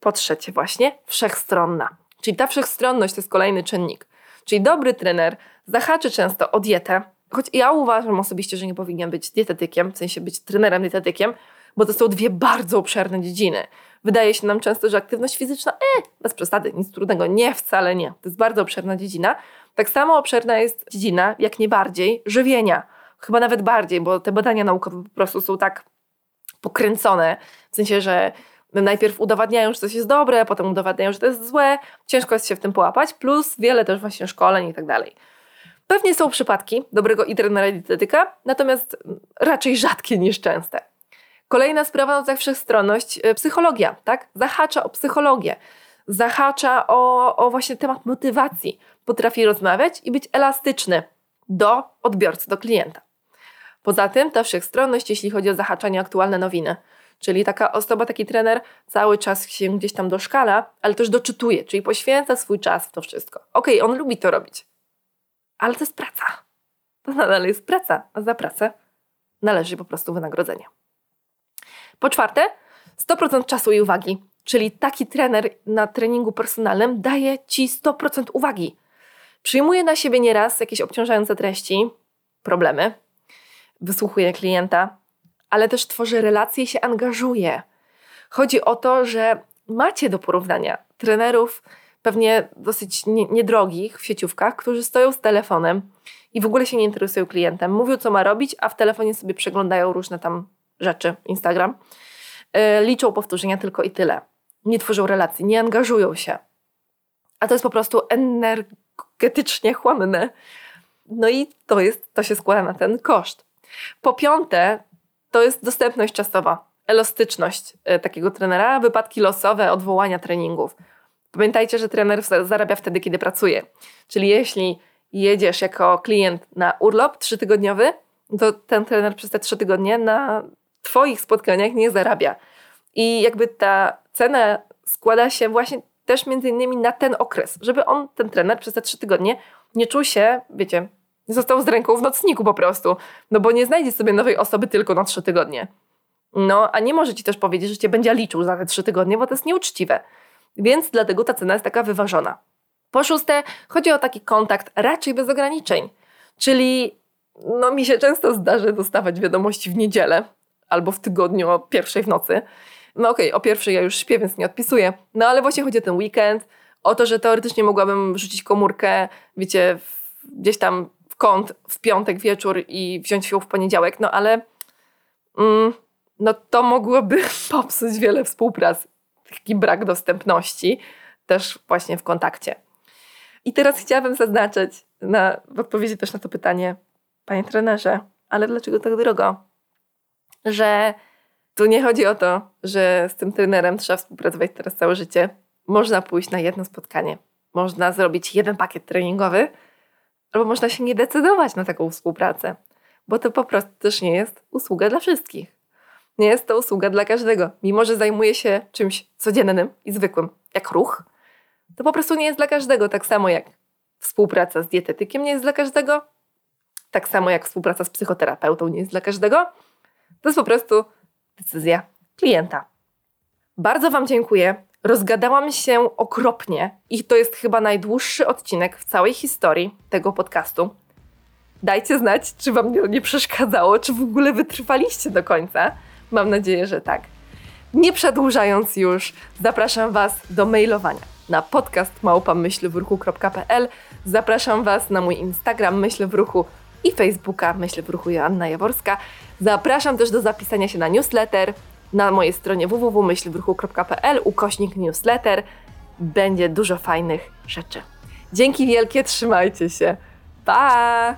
po trzecie właśnie, wszechstronna. Czyli ta wszechstronność to jest kolejny czynnik. Czyli dobry trener zahaczy często o dietę, choć ja uważam osobiście, że nie powinien być dietetykiem, w sensie być trenerem dietetykiem, bo to są dwie bardzo obszerne dziedziny. Wydaje się nam często, że aktywność fizyczna, e, bez przesady, nic trudnego. Nie, wcale nie. To jest bardzo obszerna dziedzina. Tak samo obszerna jest dziedzina, jak nie bardziej, żywienia. Chyba nawet bardziej, bo te badania naukowe po prostu są tak pokręcone, w sensie, że najpierw udowadniają, że coś jest dobre, potem udowadniają, że to jest złe. Ciężko jest się w tym połapać, plus wiele też właśnie szkoleń i tak dalej. Pewnie są przypadki dobrego i trenera dietetyka, natomiast raczej rzadkie niż częste. Kolejna sprawa to tak wszechstronność, e, psychologia, tak? Zahacza o psychologię, zahacza o, o właśnie temat motywacji. Potrafi rozmawiać i być elastyczny do odbiorcy, do klienta. Poza tym ta wszechstronność, jeśli chodzi o zahaczanie aktualne nowiny, czyli taka osoba, taki trener cały czas się gdzieś tam doszkala, ale też doczytuje, czyli poświęca swój czas w to wszystko. Okej, okay, on lubi to robić, ale to jest praca. To nadal jest praca, a za pracę należy po prostu wynagrodzenie. Po czwarte, 100% czasu i uwagi, czyli taki trener na treningu personalnym daje ci 100% uwagi. Przyjmuje na siebie nieraz jakieś obciążające treści, problemy, wysłuchuje klienta, ale też tworzy relacje i się angażuje. Chodzi o to, że macie do porównania trenerów pewnie dosyć niedrogich w sieciówkach, którzy stoją z telefonem i w ogóle się nie interesują klientem. Mówią, co ma robić, a w telefonie sobie przeglądają różne tam rzeczy, Instagram. Yy, liczą powtórzenia tylko i tyle. Nie tworzą relacji, nie angażują się. A to jest po prostu energetycznie chłonne. No i to, jest, to się składa na ten koszt. Po piąte, to jest dostępność czasowa, elastyczność yy, takiego trenera, wypadki losowe, odwołania treningów Pamiętajcie, że trener zarabia wtedy, kiedy pracuje. Czyli jeśli jedziesz jako klient na urlop trzytygodniowy, to ten trener przez te trzy tygodnie na Twoich spotkaniach nie zarabia. I jakby ta cena składa się właśnie też między innymi na ten okres, żeby on, ten trener, przez te trzy tygodnie nie czuł się, wiecie, został z ręką w nocniku po prostu, no bo nie znajdzie sobie nowej osoby tylko na trzy tygodnie. No, a nie może ci też powiedzieć, że cię będzie liczył za te trzy tygodnie, bo to jest nieuczciwe. Więc dlatego ta cena jest taka wyważona. Po szóste, chodzi o taki kontakt raczej bez ograniczeń. Czyli no, mi się często zdarzy dostawać wiadomości w niedzielę albo w tygodniu o pierwszej w nocy. No okej, okay, o pierwszej ja już śpię, więc nie odpisuję. No ale właśnie chodzi o ten weekend, o to, że teoretycznie mogłabym rzucić komórkę, wiecie, gdzieś tam w kąt w piątek wieczór i wziąć ją w poniedziałek, no ale mm, no to mogłoby popsuć wiele współprac. Taki brak dostępności też właśnie w kontakcie. I teraz chciałabym zaznaczyć na, w odpowiedzi też na to pytanie, panie trenerze, ale dlaczego tak drogo? Że tu nie chodzi o to, że z tym trenerem trzeba współpracować teraz całe życie. Można pójść na jedno spotkanie, można zrobić jeden pakiet treningowy, albo można się nie decydować na taką współpracę, bo to po prostu też nie jest usługa dla wszystkich. Nie jest to usługa dla każdego. Mimo, że zajmuje się czymś codziennym i zwykłym, jak ruch, to po prostu nie jest dla każdego. Tak samo jak współpraca z dietetykiem nie jest dla każdego, tak samo jak współpraca z psychoterapeutą nie jest dla każdego. To jest po prostu decyzja klienta. Bardzo Wam dziękuję. Rozgadałam się okropnie i to jest chyba najdłuższy odcinek w całej historii tego podcastu. Dajcie znać, czy Wam nie przeszkadzało, czy w ogóle wytrwaliście do końca. Mam nadzieję, że tak. Nie przedłużając już, zapraszam Was do mailowania na podcast małpamyślwruchu.pl. Zapraszam Was na mój Instagram Myśl w Ruchu i Facebooka Myśl w Ruchu Joanna Jaworska. Zapraszam też do zapisania się na newsletter na mojej stronie www.myślwruchu.pl ukośnik newsletter. Będzie dużo fajnych rzeczy. Dzięki wielkie, trzymajcie się. Pa!